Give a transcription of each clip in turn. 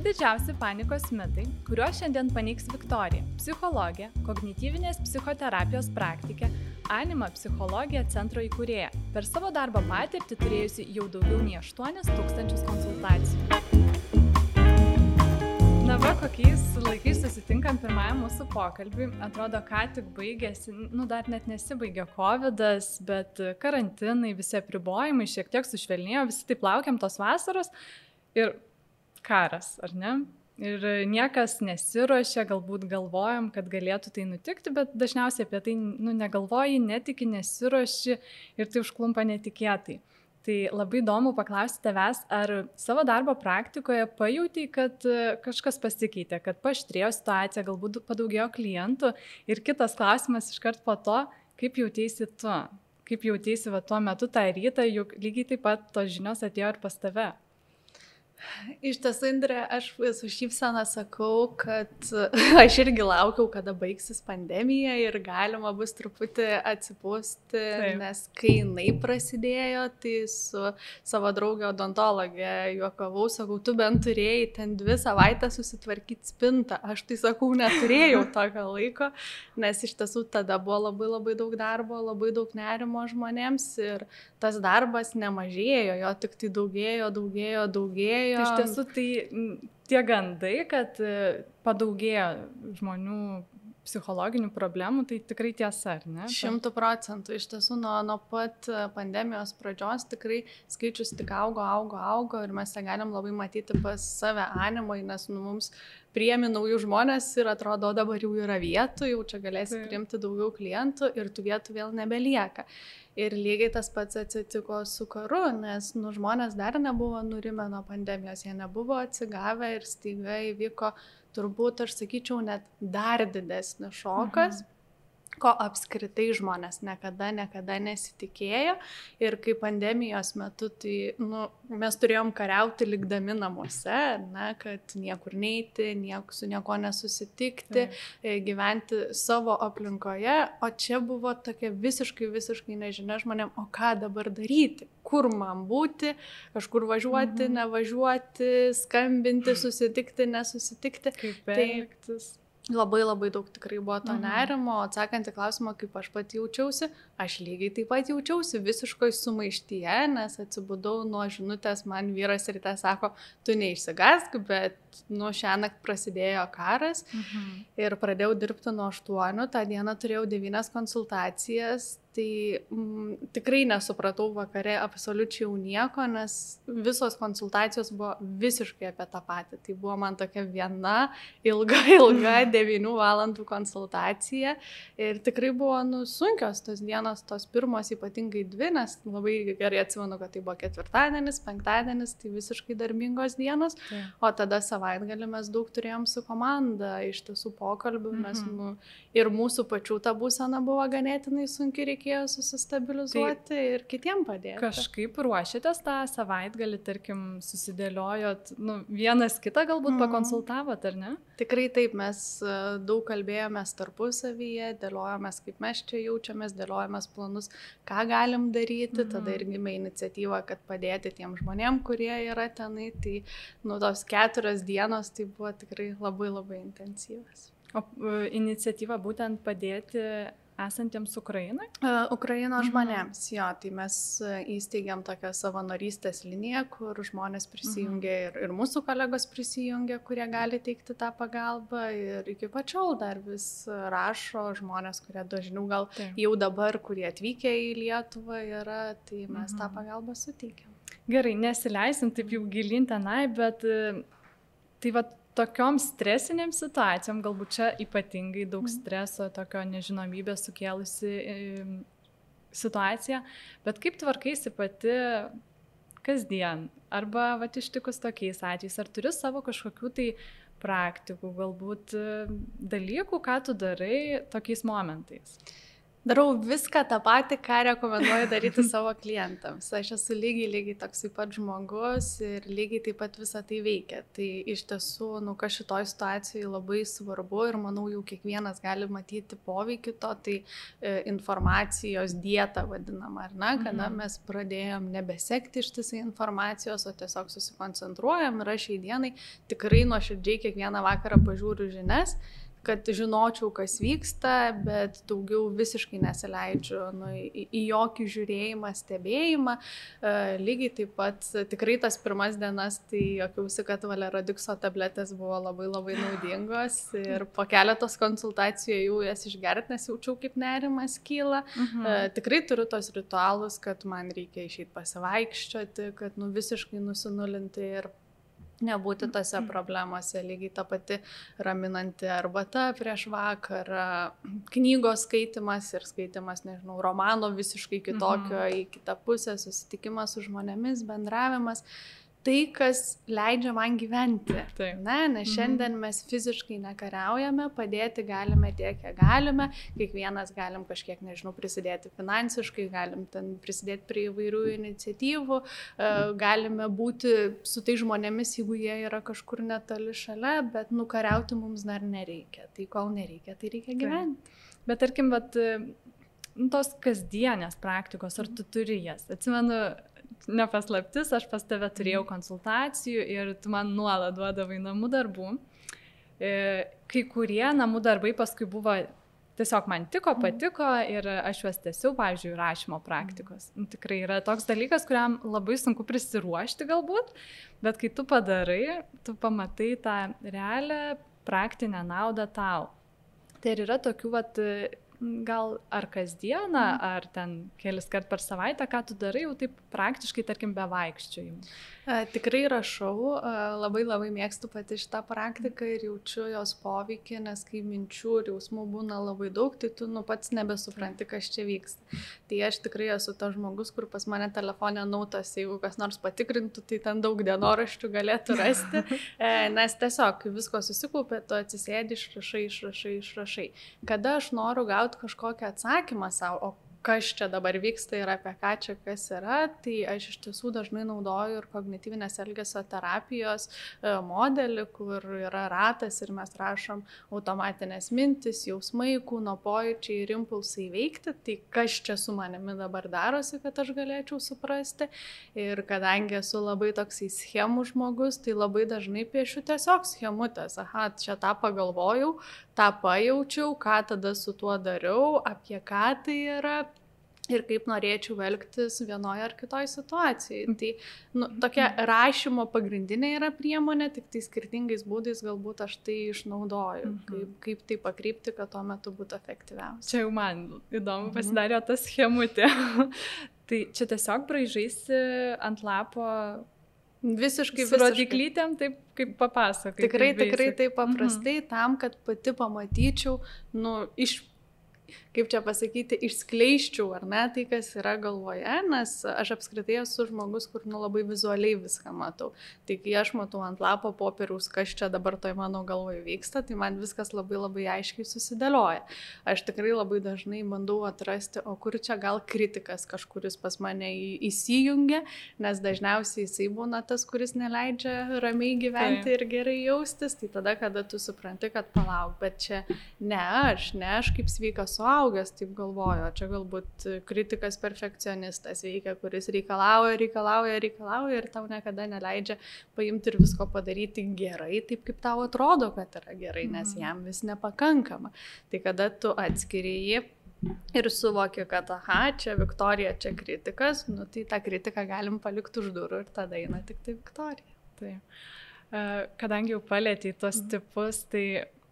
Penki didžiausi panikos mitai, kuriuos šiandien paneigs Viktorija - psichologija, kognityvinės psichoterapijos praktikė, Anima psichologija centro įkūrėja, per savo darbo patirtį turėjusi jau daugiau nei 8000 konsultacijų. Na va, kokiais laikais susitinkam pirmajam mūsų pokalbį. Atrodo, ką tik baigėsi, nu dar net nesibaigė COVID, bet karantinai, visi apribojimai šiek tiek sušvelnėjo, visi taip laukiam tos vasaros ir karas, ar ne? Ir niekas nesiuošia, galbūt galvojam, kad galėtų tai nutikti, bet dažniausiai apie tai nu, negalvoji, netiki, nesiuoši ir tai užklumpa netikėtai. Tai labai įdomu paklausti tavęs, ar savo darbo praktikoje pajūtai, kad e, kažkas pasikeitė, kad paštrėjo situacija, galbūt padaugėjo klientų. Ir kitas klausimas iškart po to, kaip jautėsi tu, kaip jautėsi va tuo metu tą rytą, juk lygiai taip pat tos žinios atėjo ir pas tave. Iš tiesų, Indrė, aš su šypsena sakau, kad aš irgi laukiau, kada baigsis pandemija ir galima bus truputį atsipūsti, Taip. nes kai jinai prasidėjo, tai su savo draugė odontologė juokavau, sakau, tu bent turėjai ten dvi savaitės susitvarkyti spintą. Aš tai sakau, neturėjau tokio laiko, nes iš tiesų tada buvo labai labai daug darbo, labai daug nerimo žmonėms ir tas darbas nemažėjo, jo tik tai daugėjo, daugėjo, daugėjo Tai iš tiesų tai tie gandai, kad e, padaugėjo žmonių psichologinių problemų, tai tikrai tiesa, ar ne? Šimtų procentų. Iš tiesų, nuo, nuo pat e, pandemijos pradžios tikrai skaičius tik augo, augo, augo ir mes tą galim labai matyti pas save animai, nes nu, mums priemi naujų žmonės ir atrodo, dabar jau yra vietų, jau čia galėsi priimti daugiau klientų ir tų vietų vėl nebelieka. Ir lygiai tas pats atsitiko su karu, nes nu, žmonės dar nebuvo nurimę nuo pandemijos, jie nebuvo atsigavę ir staiga įvyko turbūt, aš sakyčiau, net dar didesnis šokas. Mhm ko apskritai žmonės niekada, niekada nesitikėjo. Ir kai pandemijos metu, tai nu, mes turėjom kariauti likdami namuose, ne, kad niekur neiti, niek, su nieko nesusitikti, tai. gyventi savo aplinkoje, o čia buvo tokia visiškai, visiškai nežinia žmonėm, o ką dabar daryti, kur man būti, kažkur važiuoti, mhm. nevažiuoti, skambinti, susitikti, nesusitikti. Kaip elgtis. Tai, Labai labai daug tikrai buvo to mhm. nerimo, atsakant į klausimą, kaip aš pati jaučiausi, aš lygiai taip pat jaučiausi visiškoj sumaištyje, nes atsibudau nuo žinutės, man vyras ryte sako, tu neišsigask, bet nuo šią naktį prasidėjo karas mhm. ir pradėjau dirbti nuo 8, tą dieną turėjau 9 konsultacijas, Tai m, mm, tikrai nesupratau vakare absoliučiai jau nieko, nes visos konsultacijos buvo visiškai apie tą patį. Tai buvo man tokia viena ilga, ilga 9 valandų konsultacija ir tikrai buvo nu, sunkios tos dienos, tos pirmos ypatingai dvi, nes labai gerai atsimenu, kad tai buvo ketvirtadienis, penktadienis, tai visiškai darbingos dienos, tai. o tada savaitgalį mes daug turėjom su komanda iš tiesų pokalbių, nes mhm. nu, ir mūsų pačių ta būsena buvo ganėtinai sunki reikėjo reikėjo susistabilizuoti tai ir kitiem padėti. Kažkaip ruošėtės tą savaitgalį, tarkim, susidėliojot, nu, vienas kitą galbūt mm. pakonsultavot, ar ne? Tikrai taip, mes e, daug kalbėjomės tarpusavyje, dėliojomės, kaip mes čia jaučiamės, dėliojomės planus, ką galim daryti, mm. tada ir gimė iniciatyva, kad padėti tiem žmonėm, kurie yra tenai, tai nu tos keturios dienos tai buvo tikrai labai labai intensyvas. O uh, iniciatyva būtent padėti esantiems Ukrainai? Uh, Ukrainos mhm. žmonėms, jo, tai mes e, įsteigėm tokią savanorystės liniją, kur žmonės prisijungia mhm. ir, ir mūsų kolegos prisijungia, kurie gali teikti tą pagalbą ir iki pačiol dar vis rašo žmonės, kurie dažniau gal Taip. jau dabar, kurie atvykę į Lietuvą yra, tai mes mhm. tą pagalbą suteikiam. Gerai, nesileisim taip jau gilin tenai, bet e, tai va tokiom stresinėm situacijom, galbūt čia ypatingai daug mhm. streso, tokio nežinomybės sukėlusi situacija, bet kaip tvarkaisi pati kasdien, arba va ištikus tokiais atvejais, ar turi savo kažkokių tai praktikų, galbūt dalykų, ką tu darai tokiais momentais? Darau viską tą patį, ką rekomenduoju daryti savo klientams. Aš esu lygiai, lygiai toksai pat žmogus ir lygiai taip pat visą tai veikia. Tai iš tiesų, nu, kas šitoj situacijoje labai svarbu ir manau jau kiekvienas gali matyti poveikį to, tai e, informacijos dieta vadinama, ar ne, kada mhm. mes pradėjom nebesekti ištisai informacijos, o tiesiog susikoncentruojam ir aš šiai dienai tikrai nuoširdžiai kiekvieną vakarą pažiūriu žinias kad žinočiau, kas vyksta, bet daugiau visiškai nesileidžiu nu, į, į jokį žiūrėjimą, stebėjimą. E, lygiai taip pat tikrai tas pirmas dienas, tai jokiausi, kad valerodikso tabletės buvo labai labai naudingos ir po keletos konsultacijų jau jas išgerti, nes jaučiau, kaip nerimas kyla. Mhm. E, tikrai turiu tos ritualus, kad man reikia išeiti pasivaikščioti, kad nu, visiškai nusinulinti ir nebūti tose mm. problemose. Lygiai ta pati raminanti arbata prieš vakarą, knygos skaitimas ir skaitimas, nežinau, romano visiškai kitokio mhm. į kitą pusę, susitikimas su žmonėmis, bendravimas. Uh, tai, kas leidžia man gyventi. Taip. Ne, nes mhm. šiandien mes fiziškai nekariaujame, padėti galime tiek, kiek galime, kiekvienas galim kažkiek, nežinau, prisidėti finansiškai, galim ten prisidėti prie įvairių iniciatyvų, e, galime būti su tai žmonėmis, jeigu jie yra kažkur netoli šalia, bet nukariauti mums dar nereikia. Tai kol nereikia, tai reikia gyventi. Taip. Bet tarkim, bet nu, tos kasdienės praktikos, ar tu turi jas? Atsimenu, nepaslaptis, aš pas tave turėjau konsultacijų ir tu man nuolat duodavai namų darbų. E, kai kurie namų darbai paskui buvo tiesiog man tiko, mhm. patiko ir aš juos tiesiau, pavyzdžiui, rašymo praktikos. Nu, tikrai yra toks dalykas, kuriam labai sunku prisiruošti galbūt, bet kai tu padarai, tu pamatai tą realią praktinę naudą tau. Tai ir yra tokių vat, gal ar kasdieną, mhm. ar ten kelis kart per savaitę, ką tu darai jau taip praktiškai, tarkim, be vaikščiojimų? Tikrai rašau, labai labai mėgstu pati šitą praktiką ir jaučiu jos poveikį, nes kai minčių ir jausmų būna labai daug, tai tu nu pats nebesupranti, kas čia vyksta. Tai aš tikrai esu tas žmogus, kur pas mane telefonė nautas, jeigu kas nors patikrintų, tai ten daug dienoraščių galėtų rasti, e, nes tiesiog visko susikaupė, tu atsisėdi, išrašai, išrašai, išrašai. Kada aš noriu gauti kažkokią atsakymą savo, o kas čia dabar vyksta ir apie ką čia kas yra, tai aš iš tiesų dažnai naudoju ir kognityvinės elgesio terapijos e, modelį, kur yra ratas ir mes rašom automatinės mintis, jausmai, kūno pojūčiai ir impulsai veikti, tai kas čia su manimi dabar darosi, kad aš galėčiau suprasti. Ir kadangi esu labai toksai schemų žmogus, tai labai dažnai piešiu tiesiog schemutės. Aha, čia tą pagalvojau, tą pajaučiau, ką tada su tuo dariau, apie ką tai yra, ir kaip norėčiau elgtis vienoje ar kitoje situacijoje. Tai nu, tokia rašymo pagrindinė yra priemonė, tik tai skirtingais būdais galbūt aš tai išnaudoju, -hmm. kaip, kaip tai pakreipti, kad tuo metu būtų efektyviausia. Čia jau man įdomu mhm. pasidarė tas schemutė. tai čia tiesiog braižaisi ant lapo Visiškai su rodiklytėm, taip kaip papasakai. Tikrai, tikrai taip paprastai, -hmm. tam, kad pati pamatyčiau, nu, iš kaip čia pasakyti, išskleiščiau ar ne tai, kas yra galvoje, nes aš apskritai esu žmogus, kur nu labai vizualiai viską matau. Tai kai aš matau ant lapo popieriaus, kas čia dabar toj mano galvoje vyksta, tai man viskas labai labai aiškiai susidėlioja. Aš tikrai labai dažnai bandau atrasti, o kur čia gal kritikas kažkuris pas mane įsijungia, nes dažniausiai jisai būna tas, kuris neleidžia ramiai gyventi tai. ir gerai jaustis, tai tada, kada tu supranti, kad palauk, bet čia ne aš, ne aš kaip sveikas suaugęs taip galvoju, čia galbūt kritikas perfekcionistas veikia, kuris reikalauja, reikalauja, reikalauja ir tau niekada neleidžia paimti ir visko padaryti gerai, taip kaip tau atrodo, kad yra gerai, nes mhm. jam vis nepakankama. Tai kada tu atskiri jį ir suvoki, kad, aha, čia Viktorija, čia kritikas, nu, tai tą kritiką galim palikti už durų ir tada eina tik tai Viktorija. Taip. Kadangi jau palėtė tos mhm. tipus, tai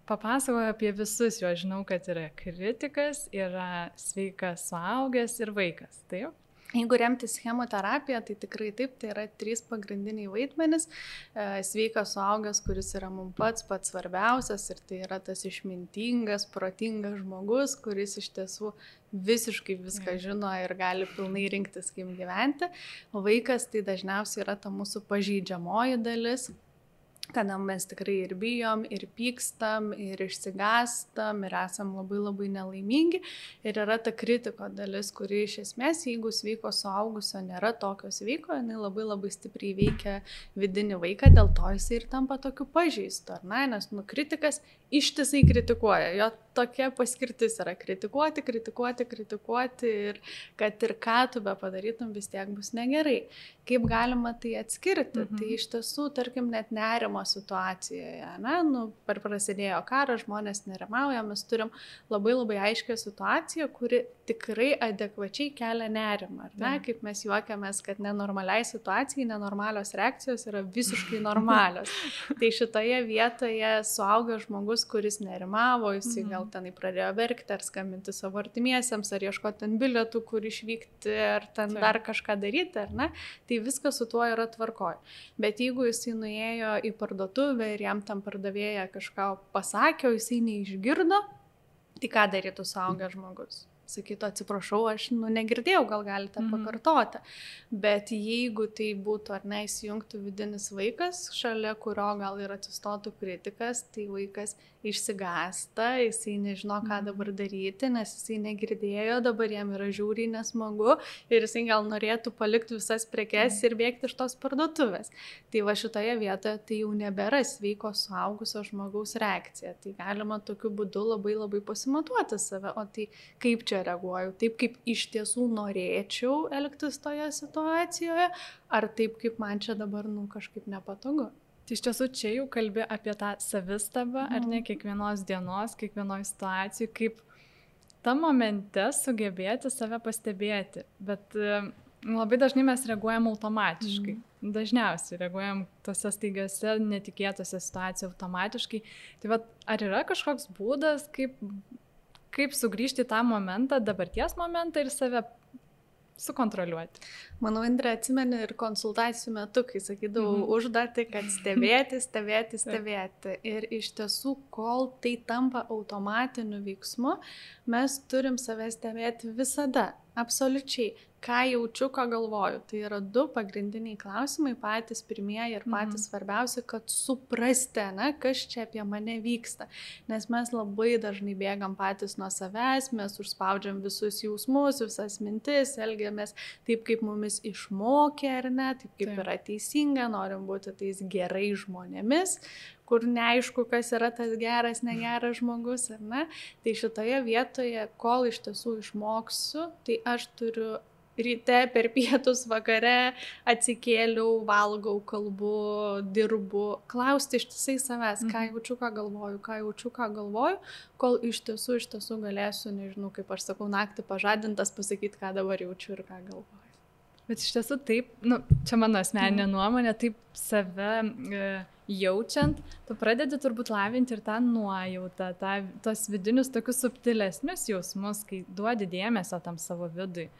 papasakoju apie visus, jo žinau, kad yra kritikas, yra sveikas suaugęs ir vaikas. Taip? Jeigu remtis chemoterapiją, tai tikrai taip, tai yra trys pagrindiniai vaidmenys. E, sveikas suaugęs, kuris yra mums pats pats svarbiausias ir tai yra tas išmintingas, protingas žmogus, kuris iš tiesų visiškai viską žino ir gali pilnai rinktis, kaip gyventi. O vaikas tai dažniausiai yra ta mūsų pažydžiamoji dalis, kada mes tikrai ir bijom, ir pykstam, ir išsigastam, ir esam labai labai nelaimingi. Ir yra ta kritiko dalis, kuri iš esmės, jeigu sveiko suaugusio nėra tokio sveiko, jinai labai labai stipriai veikia vidinį vaiką, dėl to jisai ir tampa tokiu pažeistu, ar ne? Nes nu, kritikas ištisai kritikuoja, jo tokia paskirtis yra kritikuoti, kritikuoti, kritikuoti ir kad ir ką tu be padarytum, vis tiek bus negerai. Kaip galima tai atskirti? Mhm. Tai iš tiesų, tarkim, net nerimo situacijoje, ne, nu, per prasidėjo karas, žmonės nerimauja, mes turim labai labai aiškę situaciją, kuri tikrai adekvačiai kelia nerimą, ar ne, mhm. kaip mes juokiamės, kad nenormaliai situacijai, nenormalios reakcijos yra visiškai normalios. tai šitoje vietoje suaugęs žmogus, kuris nerimavo, jisai mhm. gal tenai pradėjo verkti, ar skambinti savo artimiesiems, ar ieškoti ten bilietų, kur išvykti, ar ten Taip. dar kažką daryti, ar ne, tai viskas su tuo yra tvarkoj. Bet jeigu jisai nuėjo į parduotuvę ir jam tam pardavėja kažką pasakė, o jisai neišgirdo, tai ką darytų suaugęs žmogus? sakytų, atsiprašau, aš nu, negirdėjau, gal galite mhm. pakartoti. Bet jeigu tai būtų ar ne įsijungtų vidinis vaikas, šalia kurio gal ir atsistotų kritikas, tai vaikas išsigasta, jisai nežino, ką mhm. dabar daryti, nes jisai negirdėjo, dabar jam yra žiūriai nesmagu ir jisai gal norėtų palikti visas prekes mhm. ir bėgti iš tos parduotuvės. Tai va šitoje vietoje tai jau nebėra sveiko suaugusio žmogaus reakcija. Tai galima tokiu būdu labai labai pasimatuoti save, o tai kaip čia reaguoju, taip kaip iš tiesų norėčiau elgtis toje situacijoje, ar taip kaip man čia dabar nu kažkaip nepatogu. Tai iš tiesų čia jau kalbi apie tą savistabą, mm. ar ne mhm. kiekvienos dienos, kiekvienoje situacijoje, kaip tam momente sugebėti save pastebėti. Bet labai dažnai mes reaguojam automatiškai. Mm. Dažniausiai reaguojam tose staigiose, netikėtose situacijose automatiškai. Tai vad, ar yra kažkoks būdas, kaip kaip sugrįžti tą momentą, dabarties momentą ir save sukontroliuoti. Manau, Indrė atsimeni ir konsultacijų metu, kai sakydavau mm -hmm. užduoti, kad stebėti, stebėti, stebėti. Ir iš tiesų, kol tai tampa automatiniu veiksmu, mes turim save stebėti visada. Absoliučiai ką jaučiu, ką galvoju. Tai yra du pagrindiniai klausimai, patys pirmieji ir patys mhm. svarbiausi, kad suprasti, na, kas čia apie mane vyksta. Nes mes labai dažnai bėgam patys nuo savęs, mes užspaudžiam visus jausmus, visas mintis, elgiamės taip, kaip mumis išmokė ar ne, taip kaip taip. yra teisinga, norim būti tais gerai žmonėmis, kur neaišku, kas yra tas geras, negeras žmogus, ar ne. Tai šitoje vietoje, kol iš tiesų išmoksiu, tai aš turiu ryte, per pietus, vakare atsikėliau, valgau, kalbu, dirbu, klausti ištisai savęs, ką mhm. jaučiu, ką galvoju, ką jaučiu, ką galvoju, kol iš tiesų, iš tiesų galėsiu, nežinau, kaip aš sakau, naktį pažadintas pasakyti, ką dabar jaučiu ir ką galvoju. Bet iš tiesų taip, nu, čia mano asmeninė mm. nuomonė, taip save e, jaučiant, tu pradedi turbūt lavinti ir tą nuojautą, tą, tos vidinius tokius subtilesnius jausmus, kai duodi dėmesio tam savo vidui.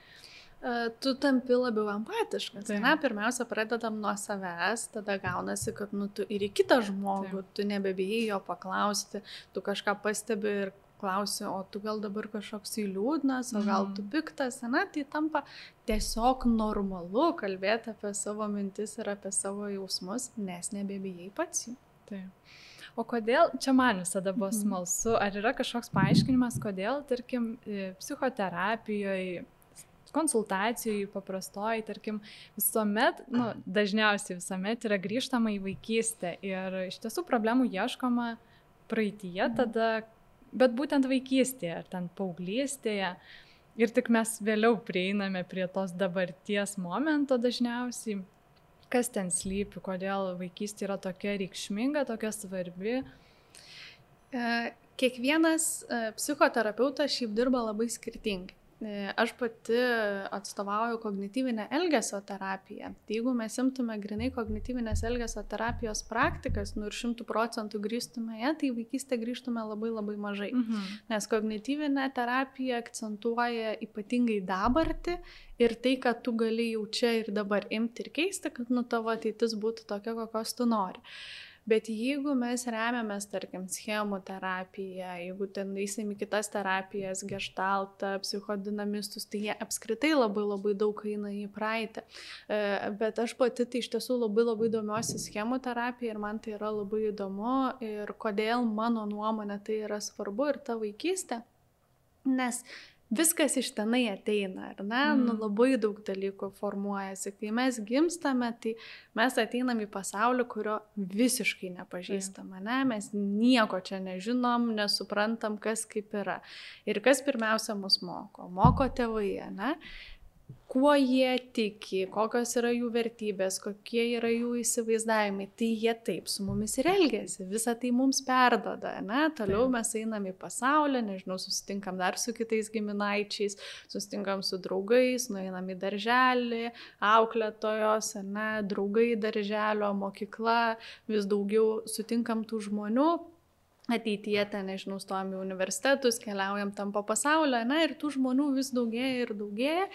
E, tu tampi labiau empatiškas. Tai. Na, pirmiausia, pradedam nuo savęs, tada gaunasi, kad nu, tu ir į kitą žmogų, tai. tu nebebijai jo paklausti, tu kažką pastebi ir klausi, o tu gal dabar kažkoks įliūdnas, o gal tu mhm. piktas, na, tai tampa tiesiog normalu kalbėti apie savo mintis ir apie savo jausmus, nes nebebijai pats jų. Taip. O kodėl, čia man visada buvo mhm. smalsu, ar yra kažkoks paaiškinimas, kodėl, tarkim, psichoterapijoje konsultacijai paprastoj, tarkim, visuomet, nu, dažniausiai visuomet yra grįžtama į vaikystę ir iš tiesų problemų ieškoma praeitie mhm. tada, bet būtent vaikystėje ar ten paauglystėje. Ir tik mes vėliau prieiname prie tos dabarties momento dažniausiai, kas ten slypi, kodėl vaikystė yra tokia reikšminga, tokia svarbi. E, kiekvienas e, psichoterapeutas šiaip dirba labai skirtingai. E, aš pati atstovauju kognityvinę elgesio terapiją. Tai jeigu mes imtume grinai kognityvinės elgesio terapijos praktikas, nu ir šimtų procentų grįžtume ją, tai vaikystę grįžtume labai labai mažai. Mhm. Nes kognityvinė terapija akcentuoja ypatingai dabartį ir tai, kad tu gali jau čia ir dabar imti ir keisti, kad nu tavo ateitis būtų tokia, kokios tu nori. Bet jeigu mes remiamės, tarkim, schemų terapiją, jeigu ten eisim į kitas terapijas, gestaltą, psichodinamistus, tai jie apskritai labai labai daug eina į praeitį. E, bet aš pati tai iš tiesų labai labai domiuosi schemų terapija ir man tai yra labai įdomu ir kodėl mano nuomonė tai yra svarbu ir ta vaikystė. Nes viskas iš tenai ateina, ar ne? Mm. Nu, labai daug dalykų formuojasi. Kai mes gimstame, tai mes ateinam į pasaulį, kurio visiškai nepažįstam, ne? Mes nieko čia nežinom, nesuprantam, kas kaip yra. Ir kas pirmiausia mus moko? Moko tėvai, ne? Kuo jie tiki, kokios yra jų vertybės, kokie yra jų įsivaizdavimai, tai jie taip su mumis ir elgesi, visą tai mums perdoda, ne? Toliau taip. mes einam į pasaulį, nežinau, susitinkam dar su kitais giminaičiais, susitinkam su draugais, nueinam į darželį, auklėtojos, ne, draugai darželio, mokykla, vis daugiau sutinkam tų žmonių, ateityje ten, nežinau, stojam į universitetus, keliaujam tam po pasaulio, na ir tų žmonių vis daugėja ir daugėja.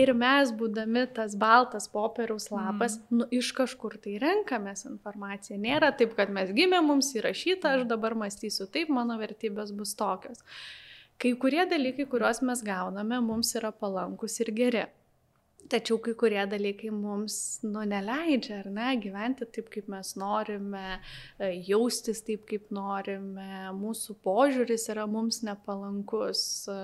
Ir mes, būdami tas baltas popieriaus lapas, mm. nu, iš kažkur tai renkamės informaciją. Nėra taip, kad mes gimėm, mums įrašyta, aš dabar mąstysiu taip, mano vertybės bus tokios. Kai kurie dalykai, kuriuos mes gauname, mums yra palankus ir geri. Tačiau kai kurie dalykai mums nu, neleidžia, ar ne, gyventi taip, kaip mes norime, e, jaustis taip, kaip norime, mūsų požiūris yra mums nepalankus. E,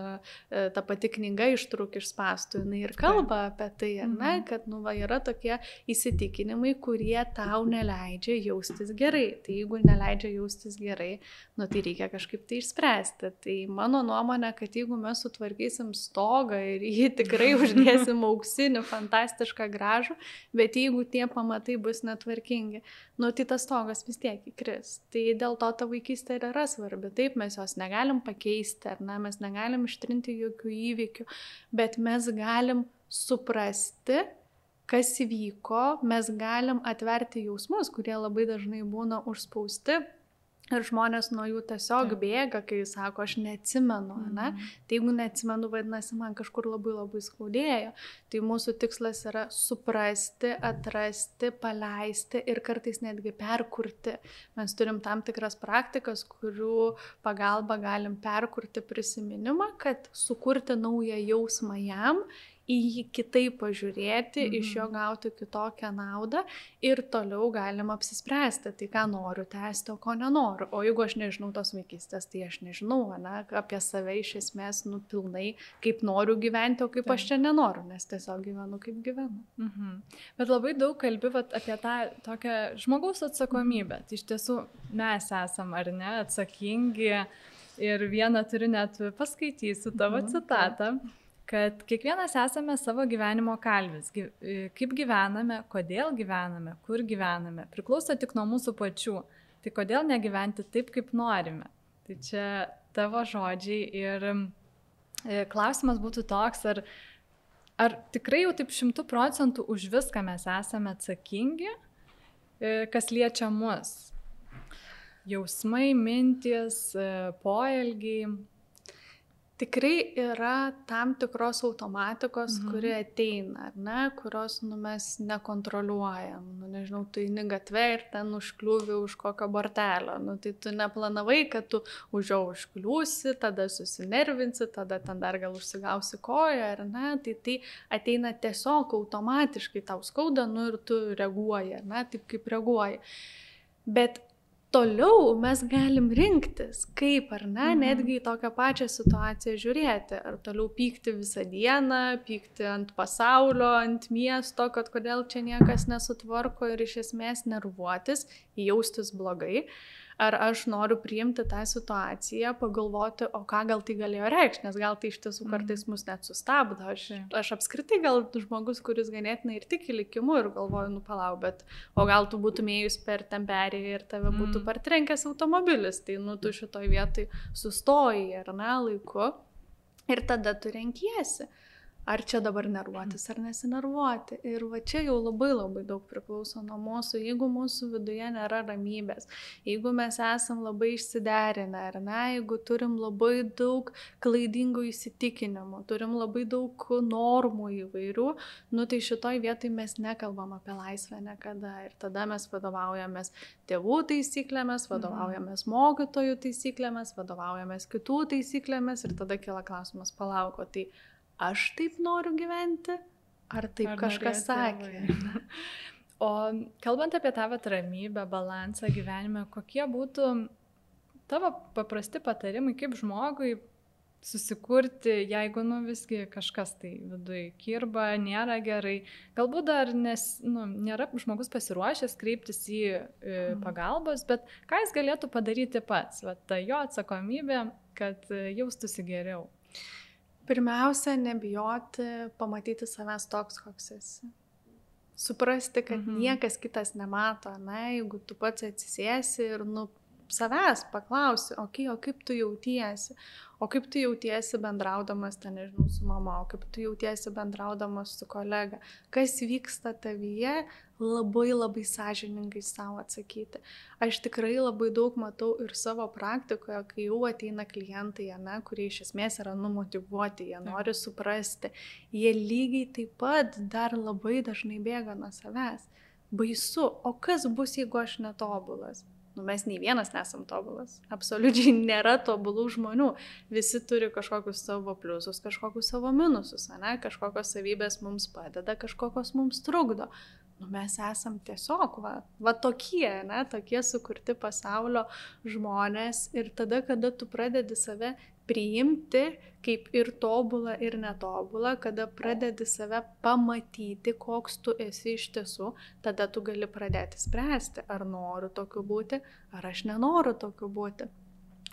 e, ta pati knyga ištrūk iš spastų, jinai ir kalba apie tai, ar ne, mhm. kad nu, va, yra tokie įsitikinimai, kurie tau neleidžia jaustis gerai. Tai jeigu neleidžia jaustis gerai, nu, tai reikia kažkaip tai išspręsti. Tai mano nuomonė, kad jeigu mes sutvarkysim stogą ir jį tikrai uždėsim auksinį, auksinį, fantastišką, gražų, bet jeigu tie pamatai bus netvarkingi, nu tai tas stogas vis tiek įkris. Tai dėl to ta vaikystė ir yra svarbi. Taip, mes jos negalim pakeisti, ar ne, mes negalim ištrinti jokių įvykių, bet mes galim suprasti, kas įvyko, mes galim atverti jausmus, kurie labai dažnai būna užspausti Ir žmonės nuo jų tiesiog bėga, kai sako, aš neatsimenu, ne? Mhm. Tai jeigu neatsimenu, vadinasi, man kažkur labai labai skaudėjo. Tai mūsų tikslas yra suprasti, atrasti, paleisti ir kartais netgi perkurti. Mes turim tam tikras praktikas, kurių pagalba galim perkurti prisiminimą, kad sukurti naują jausmą jam į jį kitaip pažiūrėti, mhm. iš jo mhm. gauti kitokią naudą ir toliau galim apsispręsti, tai ką noriu tęsti, o ko nenoriu. O jeigu aš nežinau tos vaikystės, tai aš nežinau ne, apie save iš esmės nupilnai, kaip noriu gyventi, o kaip Taip. aš čia nenoriu, nes tiesiog gyvenu kaip gyvenu. Mhm. Bet labai daug kalbėvat apie tą tokią žmogaus atsakomybę. Tai iš tiesų mes esam ar ne atsakingi ir vieną turiu net paskaitysiu tavo mhm. citatą. Taip kad kiekvienas esame savo gyvenimo kalvis. E, kaip gyvename, kodėl gyvename, kur gyvename, priklauso tik nuo mūsų pačių. Tai kodėl negyventi taip, kaip norime? Tai čia tavo žodžiai ir e, klausimas būtų toks, ar, ar tikrai jau taip šimtų procentų už viską mes esame atsakingi, e, kas liečia mus? Jausmai, mintis, poelgiai, Tikrai yra tam tikros automatikos, mhm. kuri ateina, ar ne, kurios nu, mes nekontroliuojam. Nu, nežinau, tu eini gatvė ir ten užkliūvi už kokio bortelio. Nu, tai tu neplanavai, kad tu už jo užkliūsi, tada susinervinsi, tada ten dar gal užsigausi koją, ar ne. Tai tai ateina tiesiog automatiškai, tau skauda, nu ir tu reaguoji, ar ne, taip kaip reaguoji. Bet toliau mes galim rinktis, kaip ar ne, mhm. netgi į tokią pačią situaciją žiūrėti. Ar toliau pykti visą dieną, pykti ant pasaulio, ant miesto, kad kodėl čia niekas nesutvarko ir iš esmės nervuotis, jaustis blogai ar aš noriu priimti tą situaciją, pagalvoti, o ką gal tai galėjo reikšti, nes gal tai iš tiesų kartais mhm. mus net sustabdo. Aš, aš apskritai gal žmogus, kuris ganėtinai ir tiki likimu ir galvoju, nu palau, bet o gal tu būtum ėjus per temperį ir tave būtų mm. partrenkęs automobilis, tai nu tu šitoj vietoj sustoji ar ne laiku ir tada tu renkiesi ar čia dabar nervuotis ar nesinervuoti. Ir va čia jau labai labai daug priklauso nuo mūsų, jeigu mūsų viduje nėra ramybės, jeigu mes esam labai išsiderinę, ar ne, jeigu turim labai daug klaidingų įsitikinimų, turim labai daug normų įvairių, nu tai šitoj vietoj mes nekalbam apie laisvę niekada. Ir tada mes vadovaujamės tėvų taisyklėmis, vadovaujamės mokytojų taisyklėmis, vadovaujamės kitų taisyklėmis ir tada kila klausimas, palauko, tai aš taip noriu gyventi, ar taip ar kažkas sakė. o kalbant apie tavo ramybę, balansą gyvenime, kokie būtų tavo paprasti patarimai, kaip žmogui susikurti, jeigu, nu, visgi kažkas tai viduje kirba, nėra gerai. Galbūt dar nes, nu, nėra žmogus pasiruošęs kreiptis į e, pagalbos, bet ką jis galėtų padaryti pats, va, ta jo atsakomybė, kad e, jaustųsi geriau. Pirmiausia, nebijoti pamatyti savęs toks, koks esi. Suprasti, kad mhm. niekas kitas nemato, na, jeigu tu pats atsisėsi ir, nu, savęs paklausi, okei, okay, o kaip tu jautiesi, o kaip tu jautiesi bendraudamas, ten nežinau, su mama, o kaip tu jautiesi bendraudamas su kolega, kas vyksta tavyje, labai labai sąžiningai savo atsakyti. Aš tikrai labai daug matau ir savo praktikoje, kai jau ateina klientai, ne, kurie iš esmės yra numotivuoti, jie nori suprasti, jie lygiai taip pat dar labai dažnai bėga nuo savęs. Baisu, o kas bus, jeigu aš netobulas? Nu, mes nei vienas nesam tobulas. Absoliučiai nėra tobulų žmonių. Visi turi kažkokius savo pliusus, kažkokius savo minususus, ne? kažkokios savybės mums padeda, kažkokios mums trukdo. Nu, mes esam tiesiog, va, va tokie, ne, tokie sukurti pasaulio žmonės ir tada, kada tu pradedi save priimti kaip ir tobulą, ir netobulą, kada pradedi save pamatyti, koks tu esi iš tiesų, tada tu gali pradėti spręsti, ar noriu tokiu būti, ar aš nenoriu tokiu būti.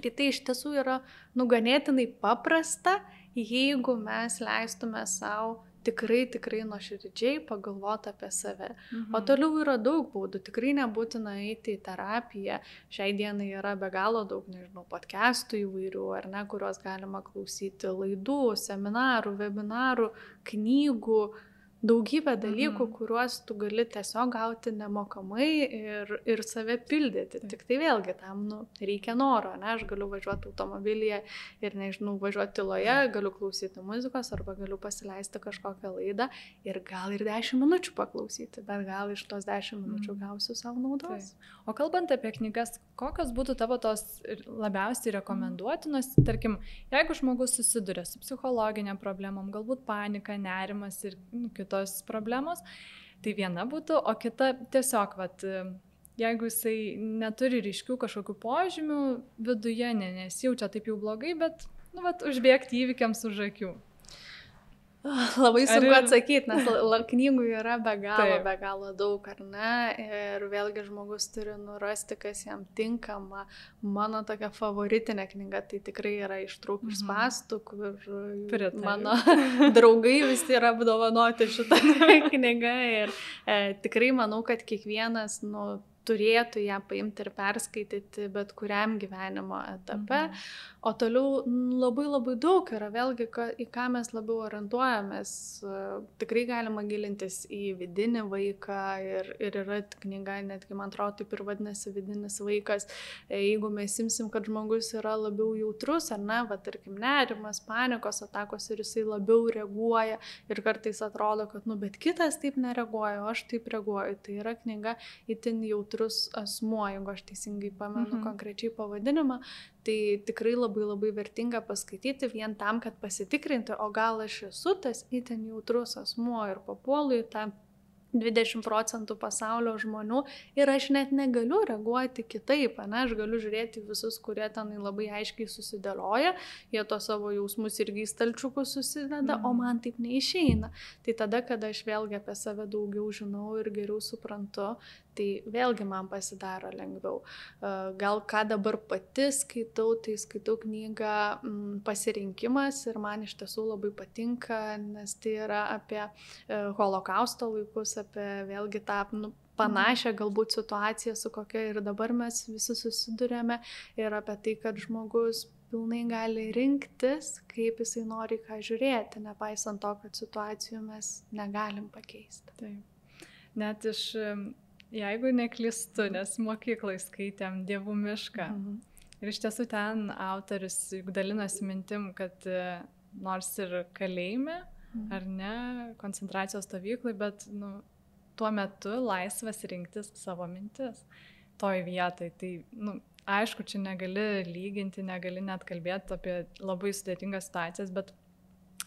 Ir tai iš tiesų yra nuganėtinai paprasta, jeigu mes leistume savo tikrai, tikrai nuoširdžiai pagalvoti apie save. Mhm. O toliau yra daug būdų, tikrai nebūtina eiti į terapiją. Šiai dienai yra be galo daug, nežinau, podcastų įvairių, ar ne, kuriuos galima klausyti laidų, seminarų, webinarų, knygų, daugybę dalykų, mhm. kuriuos tu gali tiesiog gauti nemokamai ir, ir save pildyti. Tik tai vėlgi tam nu, reikia noro, ne, aš galiu važiuoti automobilyje ir, nežinau, važiuoti tyloje, galiu klausyti muzikos arba galiu pasileisti kažkokią laidą ir gal ir 10 minučių paklausyti, bet gal iš tos 10 minučių mhm. gausiu savo naudos. Taip. O kalbant apie knygas, kokios būtų tavo tos labiausiai rekomenduotinos, tarkim, jeigu žmogus susiduria su psichologinė problemom, galbūt panika, nerimas ir nu, kitų kitos problemos. Tai viena būtų, o kita tiesiog, vat, jeigu jisai neturi ryškių kažkokių požymių viduje, ne, nesijaučia taip jau blogai, bet, nu, vat, užbėgti įvykiams už akių. Labai sunku ir... atsakyti, nes knygų yra be galo, Taip. be galo daug, ar ne? Ir vėlgi žmogus turi nurasti, kas jam tinkama. Mano tokia favoritinė knyga tai tikrai yra ištrūk iš mhm. pastų, kur Pritariu. mano draugai visi yra apdovanoti šitą knygą. Ir e, tikrai manau, kad kiekvienas, nu, turėtų ją paimti ir perskaityti bet kuriam gyvenimo etape. Mhm. O toliau labai labai daug yra, vėlgi, ka, į ką mes labiau orientuojamės. Tikrai galima gilintis į vidinį vaiką ir, ir yra knyga, netgi man atrodo, taip ir vadinasi vidinis vaikas. Jeigu mes simsim, kad žmogus yra labiau jautrus, ar ne, va, tarkim, nerimas, panikos atakos ir jisai labiau reaguoja ir kartais atrodo, kad, nu, bet kitas taip nereaguoja, o aš taip reaguoju. Tai yra knyga itin jautrus asmuo, jeigu aš teisingai pamenu mhm. konkrečiai pavadinimą, Tai tikrai labai labai vertinga paskaityti vien tam, kad pasitikrinti, o gal aš esu tas itin jautrus asmuo ir papuolu į tą 20 procentų pasaulio žmonių ir aš net negaliu reaguoti kitaip, ne, aš galiu žiūrėti visus, kurie ten labai aiškiai susidėlioja, jie to savo jausmus irgi stalčiukus susideda, mm. o mhm. man taip neišeina. Tai tada, kada aš vėlgi apie save daugiau žinau ir geriau suprantu, tai vėlgi man pasidaro lengviau. Gal ką dabar pati skaitau, tai skaitau knygą Pasirinkimas ir man iš tiesų labai patinka, nes tai yra apie e, holokausto laikus, apie vėlgi tą nu, panašią galbūt situaciją, su kokia ir dabar mes visi susidurėme ir apie tai, kad žmogus pilnai gali rinktis, kaip jisai nori ką žiūrėti, nepaisant to, kad situacijų mes negalim pakeisti. Taip. Net iš, jeigu neklistu, nes mokyklai skaitėm Dievų mišką. Mhm. Ir iš tiesų ten autoris juk dalinosi mintim, kad e, nors ir kalėjime, mhm. ar ne, koncentracijos stovyklai, bet nu, tuo metu laisvas rinktis savo mintis toj vietoj. Tai, nu, aišku, čia negali lyginti, negali net kalbėti apie labai sudėtingas situacijas, bet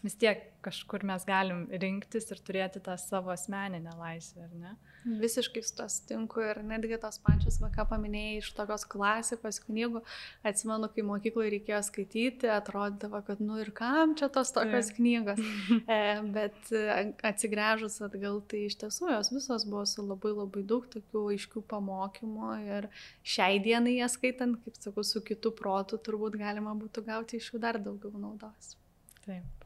vis tiek kažkur mes galim rinktis ir turėti tą savo asmeninę laisvę, ar ne? Visiškai su to sutinku ir netgi tos pačios, va, ką paminėjai iš tokios klasikos knygų, atsimenu, kai mokykloje reikėjo skaityti, atrodavo, kad nu ir kam čia tos tokios yeah. knygos. e, bet e, atsigręžus atgal, tai iš tiesų jos visos buvo su labai labai daug tokių aiškių pamokymų ir šiai dienai jas skaitant, kaip sakau, su kitų protų turbūt galima būtų gauti iš jų dar daugiau naudos. Taip.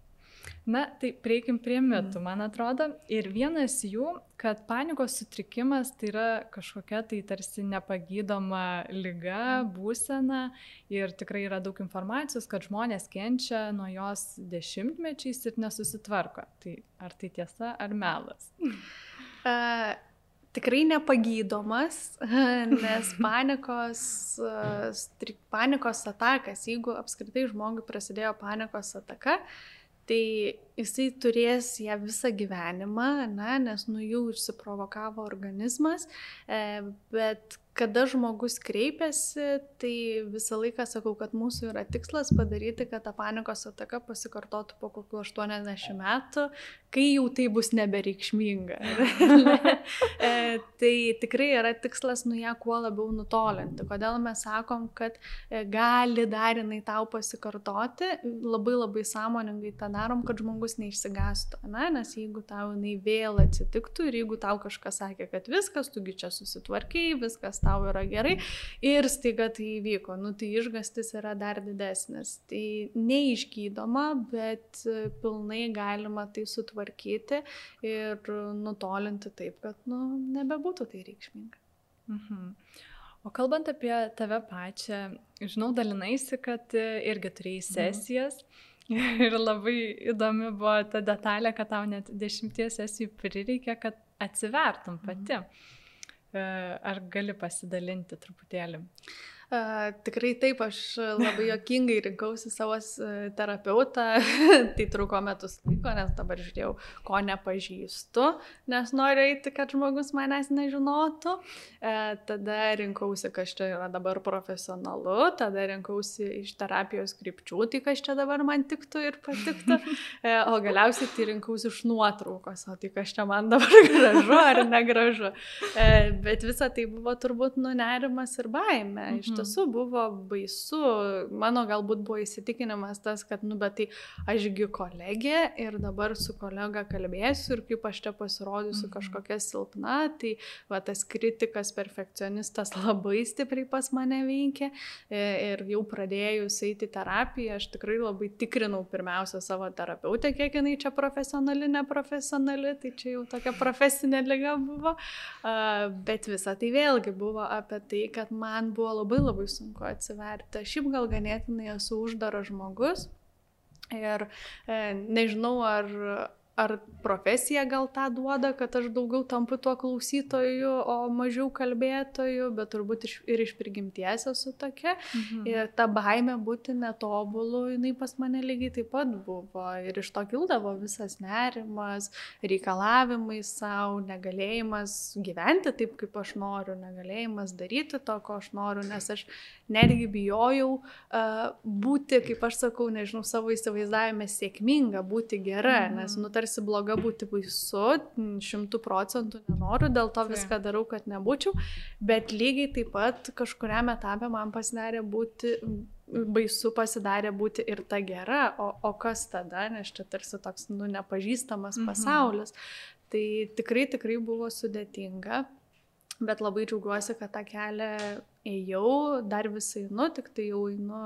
Na, tai prieikim prie mitų, man atrodo. Ir vienas jų, kad panikos sutrikimas tai yra kažkokia tai tarsi nepagydoma lyga, būsena. Ir tikrai yra daug informacijos, kad žmonės kenčia nuo jos dešimtmečiais ir nesusitvarko. Tai ar tai tiesa, ar melas? Uh, tikrai nepagydomas, nes panikos, panikos atakas, jeigu apskritai žmogui prasidėjo panikos ataka, tai jisai turės ją visą gyvenimą, na, nes nu jau išsiprovokavo organizmas, e, bet kada žmogus kreipiasi, tai visą laiką sakau, kad mūsų yra tikslas padaryti, kad ta panikos ataka pasikartotų po kokiu 80 metų, kai jau tai bus nebereikšminga. e, tai tikrai yra tikslas nu ją kuo labiau nutolinti. Kodėl mes sakom, kad e, gali dar jinai tau pasikartoti, labai labai sąmoningai tą darom, kad žmogus neišsigastų. Na, nes jeigu tau jinai vėl atsitiktų ir jeigu tau kažkas sakė, kad viskas, tugi čia susitvarkiai, viskas tau tau yra gerai ir staiga tai įvyko, nu tai išgastis yra dar didesnis. Tai neišgydoma, bet pilnai galima tai sutvarkyti ir nutolinti taip, kad nu, nebebūtų tai reikšminga. Mhm. O kalbant apie tave pačią, žinau, dalinaisi, kad irgi turėjai mhm. sesijas. Mhm. Ir labai įdomi buvo ta detalė, kad tau net dešimties sesijų prireikė, kad atsivertum pati. Mhm. E, ar gali pasidalinti truputėlį? Uh, tikrai taip, aš labai jokingai rinkausi savo terapeutą, tai truko metus laiko, nes dabar žiūrėjau, ko nepažįstu, nes noriu eiti, kad žmogus manęs nežinotų. Uh, tada rinkausi, kas čia yra dabar profesionalu, tada rinkausi iš terapijos krypčių, tai kas čia dabar man tiktų ir patiktų, uh, o galiausiai tai rinkausi iš nuotraukos, o tai kas čia man dabar gražu ar negražu. Bet visa tai buvo turbūt nunerimas ir baime. Iš tiesų buvo baisu, mano galbūt buvo įsitikinimas tas, kad, nu, bet tai ašgi kolegė ir dabar su kolega kalbėsiu ir kaip aš čia pasirodysiu mhm. kažkokia silpna, tai va tas kritikas, perfekcionistas labai stipriai pas mane veikia e, ir jau pradėjus eiti terapiją, aš tikrai labai tikrinau pirmiausia savo terapeutę, kiek jinai čia profesionali, neprofesionali, tai čia jau tokia profesinė lyga buvo, bet visa tai vėlgi buvo apie tai, kad man buvo labai labai sunku atsiverti. Aš šiaip gal ganėtinai esu uždaras žmogus ir e, nežinau, ar, ar profesija gal tą duoda, kad aš daugiau tampu tuo klausytoju, o mažiau kalbėtoju, bet turbūt iš, ir iš prigimties esu tokia. Mhm. Ir ta baime būti netobulu, jinai pas mane lygiai taip pat buvo. Ir iš to kildavo visas nerimas, reikalavimai savo, negalėjimas gyventi taip, kaip aš noriu, negalėjimas daryti to, ko aš noriu, nes aš netgi bijojau uh, būti, kaip aš sakau, nežinau, savo įsivaizdavime sėkminga, būti gera, mhm. nes nutarsi tarsi bloga būti baisu, šimtų procentų nenoriu, dėl to viską darau, kad nebūčiau, bet lygiai taip pat kažkuriam etapė man pasidarė būti baisu pasidarė būti ir ta gera, o, o kas tada, nes čia tarsi toks, nu, nepažįstamas mhm. pasaulis. Tai tikrai, tikrai buvo sudėtinga, bet labai džiaugiuosi, kad tą kelią ėjau, dar visai nu, tik tai jau einu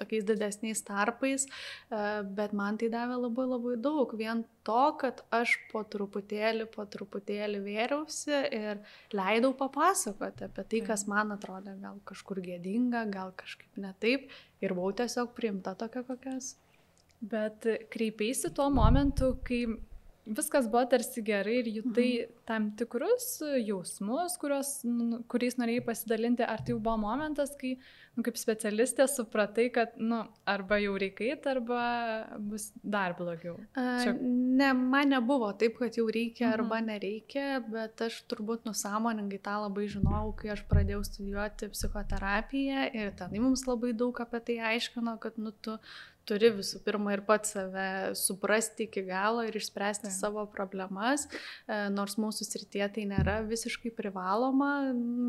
tokiais didesniais tarpais, e, bet man tai davė labai labai daug. Vien to, kad aš po truputėlį, po truputėlį vėriausi ir leidau papasakoti apie tai, kas man atrodė gal kažkur gėdinga, gal kažkaip netaip ir buvau tiesiog priimta tokia kokias. Bet kreipiaisi tuo momentu, kai viskas buvo tarsi gerai ir jutai mhm. tam tikrus jausmus, kurios, nu, kuriais norėjai pasidalinti, ar tai jau buvo momentas, kai, nu, kaip specialistė, supratai, kad, nu, arba jau reikia, arba bus dar blogiau. Čia... Ne, man nebuvo taip, kad jau reikia mhm. arba nereikia, bet aš turbūt nusąmoningai tą labai žinojau, kai aš pradėjau studijuoti psichoterapiją ir tenai mums labai daug apie tai aiškino, kad, nu, tu turi visų pirma ir pats save suprasti iki galo ir išspręsti tai. savo problemas, e, nors mūsų srityje tai nėra visiškai privaloma,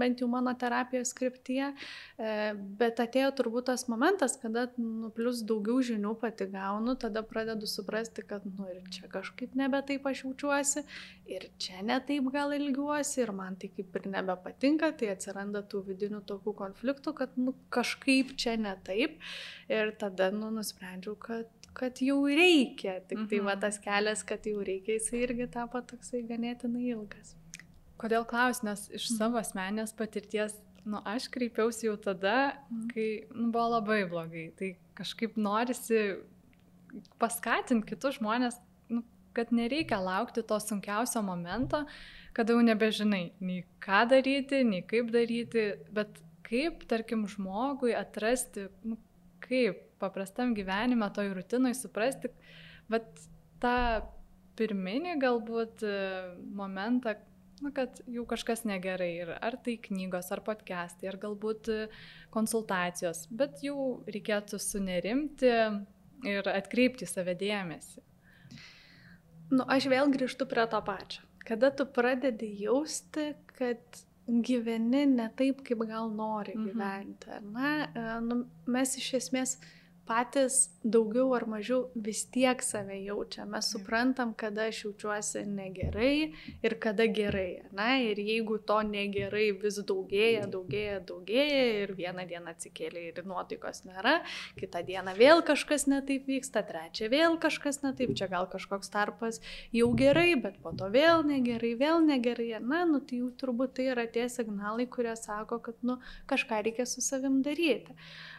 bent jau mano terapijos skriptyje, e, bet atėjo turbūt tas momentas, kada, nu, plus daugiau žinių pati gaunu, tada pradedu suprasti, kad, nu, ir čia kažkaip nebe taip aš jaučiuosi, ir čia netaip gal ilgiuosi, ir man tai kaip ir nebepatinka, tai atsiranda tų vidinių tokių konfliktų, kad, nu, kažkaip čia netaip, ir tada, nu, nusprendžiu, nusprendžiau, kad, kad jau reikia. Tik tai va mhm. tas kelias, kad jau reikia, jisai irgi tapo toksai ganėtinai ilgas. Kodėl klaus, nes iš mhm. savo asmenės patirties, nu, aš kreipiausi jau tada, mhm. kai nu, buvo labai blogai. Tai kažkaip norisi paskatinti kitus žmonės, nu, kad nereikia laukti to sunkiausio momento, kada jau nebežinai nei ką daryti, nei kaip daryti, bet kaip, tarkim, žmogui atrasti, nu, kaip paprastam gyvenime, toj rutinoj suprasti, bet tą pirminį galbūt e, momentą, na, kad jau kažkas negerai. Ir ar tai knygos, ar podcastai, ar galbūt e, konsultacijos, bet jau reikėtų sunerimti ir atkreipti save dėmesį. Nu, aš vėl grįžtu prie to pačio. Kada tu pradedi jausti, kad gyveni ne taip, kaip gal nori mhm. gyventi. Mhm. Na, e, nu, mes iš esmės patys daugiau ar mažiau vis tiek save jaučia. Mes suprantam, kada aš jaučiuosi negerai ir kada gerai. Na, ir jeigu to negerai vis daugėja, daugėja, daugėja ir vieną dieną atsikėlė ir nuotaikos nėra, kitą dieną vėl kažkas netaip vyksta, trečią vėl kažkas netaip, čia gal kažkoks tarpas jau gerai, bet po to vėl negerai, vėl negerai. Na, nu tai jau turbūt tai yra tie signalai, kurie sako, kad, nu, kažką reikia su savim daryti.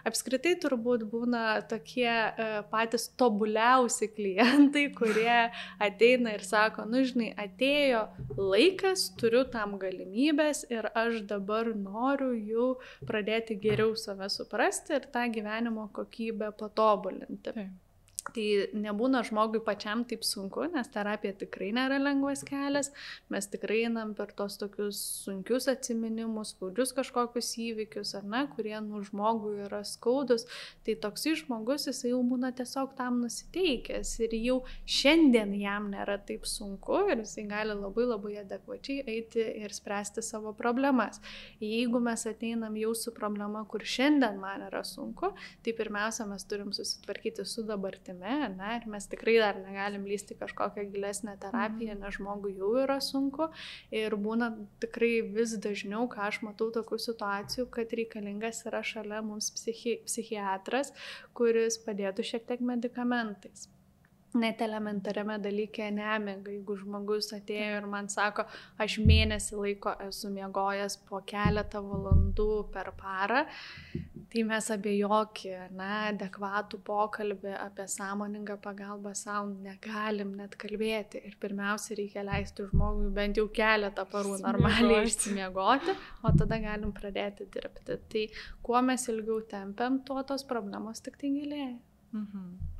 Apskritai turbūt būna tokie e, patys tobuliausi klientai, kurie ateina ir sako, nu žinai, atėjo laikas, turiu tam galimybės ir aš dabar noriu jau pradėti geriau save suprasti ir tą gyvenimo kokybę patobulinti. Taip. Tai nebūna žmogui pačiam taip sunku, nes terapija tikrai nėra lengvas kelias, mes tikrai einam per tos tokius sunkius atsiminimus, skaudžius kažkokius įvykius, ar ne, kurie nu žmogui yra skaudus, tai toks žmogus jisai jau būna tiesiog tam nusiteikęs ir jau šiandien jam nėra taip sunku ir jisai gali labai labai adekvačiai eiti ir spręsti savo problemas. Jeigu mes ateinam jau su problema, kur šiandien man yra sunku, tai pirmiausia mes turim susitvarkyti su dabartimi patirtimi, ne, ir mes tikrai dar negalim lysti kažkokią gilesnę terapiją, mhm. nes žmogui jau yra sunku ir būna tikrai vis dažniau, ką aš matau tokių situacijų, kad reikalingas yra šalia mums psichi psichiatras, kuris padėtų šiek tiek medikamentais net elementariame dalyke nemiga. Jeigu žmogus atėjo ir man sako, aš mėnesį laiko esu miegojęs po keletą valandų per parą, tai mes apie jokį, na, adekvatų pokalbį apie sąmoningą pagalbą savo negalim net kalbėti. Ir pirmiausia, reikia leisti žmogui bent jau keletą parų normaliai išsimiegoti, o tada galim pradėti dirbti. Tai kuo mes ilgiau tempiam, tuo tos problemos tik tai gilėja. Mhm.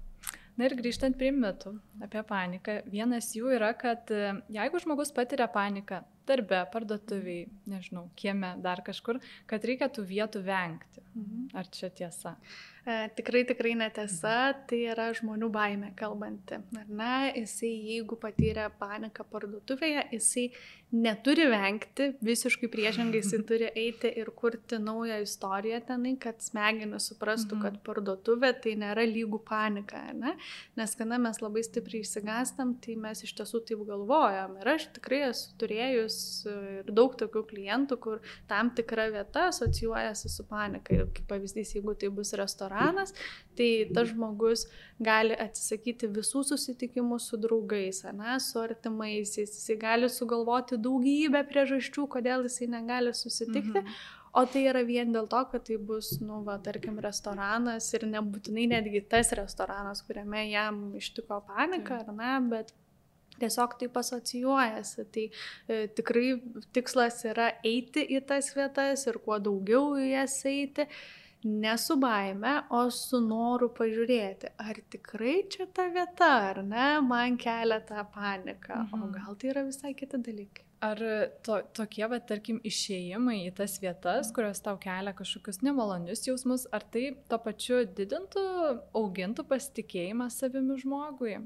Na ir grįžtant prie mitų apie paniką, vienas jų yra, kad e, jeigu žmogus patiria paniką darbe, parduotuviai, nežinau, kieme, dar kažkur, kad reikia tų vietų vengti. Mhm. Ar čia tiesa? E, tikrai, tikrai netiesa, tai yra žmonių baime kalbanti. Ar ne, jisai jeigu patyrė paniką parduotuvėje, jisai neturi vengti, visiškai priešingai jisai turi eiti ir kurti naują istoriją tenai, kad smegenis suprastų, mhm. kad parduotuvė tai nėra lygų panika, ne? nes kada mes labai stipriai įsigastam, tai mes iš tiesų taip galvojam. Ir aš tikrai esu turėjus skaičius ir daug tokių klientų, kur tam tikra vieta asocijuojasi su panika. Ir kaip pavyzdys, jeigu tai bus restoranas, tai tas žmogus gali atsisakyti visų susitikimų su draugais, ne, su artimaisiais, jisai gali sugalvoti daugybę priežasčių, kodėl jisai negali susitikti. Mhm. O tai yra vien dėl to, kad tai bus, nu, va, tarkim, restoranas ir nebūtinai netgi tas restoranas, kuriame jam ištiko panika, ar ne, bet tiesiog taip asocijuojasi. Tai e, tikrai tikslas yra eiti į tas vietas ir kuo daugiau į jas eiti. Ne su baime, o su noru pažiūrėti, ar tikrai čia ta vieta, ar ne, man kelia tą paniką, mhm. o gal tai yra visai kiti dalykai. Ar to, tokie, va, tarkim, išėjimai į tas vietas, kurios tau kelia kažkokius nemalonius jausmus, ar tai to pačiu didintų, augintų pasitikėjimą savimi žmogui?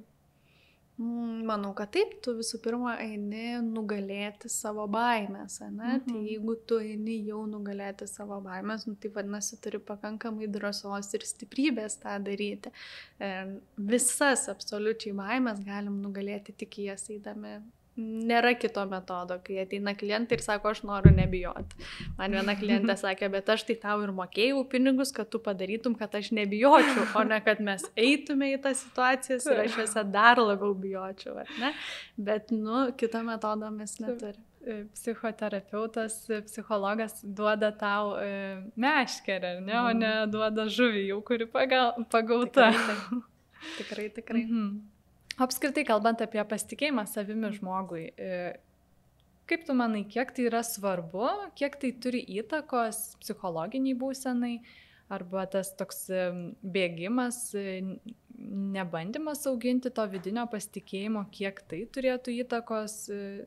Manau, kad taip, tu visų pirma eini nugalėti savo baimės, ne? Mhm. Tai jeigu tu eini jau nugalėti savo baimės, nu, tai vadinasi, turi pakankamai drąsos ir stiprybės tą daryti. Visas absoliučiai baimės galim nugalėti tik jas eidami nėra kito metodo, kai ateina klientai ir sako, aš noriu nebijoti. Man viena klientė sakė, bet aš tai tau ir mokėjau pinigus, kad tu padarytum, kad aš nebijočiau, o ne kad mes eitume į tas situacijas ir aš juose dar labiau bijočiau, ne? Bet, nu, kito metodo mes neturime psichoterapeutas, psichologas duoda tau e, meškerę, ne, o ne mhm. duoda žuvį jau, kuri pagal, pagauta. Tikrai, tikrai. tikrai. Mhm. Apskritai, kalbant apie pasitikėjimą savimi žmogui, e, kaip tu manai, kiek tai yra svarbu, kiek tai turi įtakos psichologiniai būsenai, arba tas toks e, bėgimas, e, nebandymas auginti to vidinio pasitikėjimo, kiek tai turėtų įtakos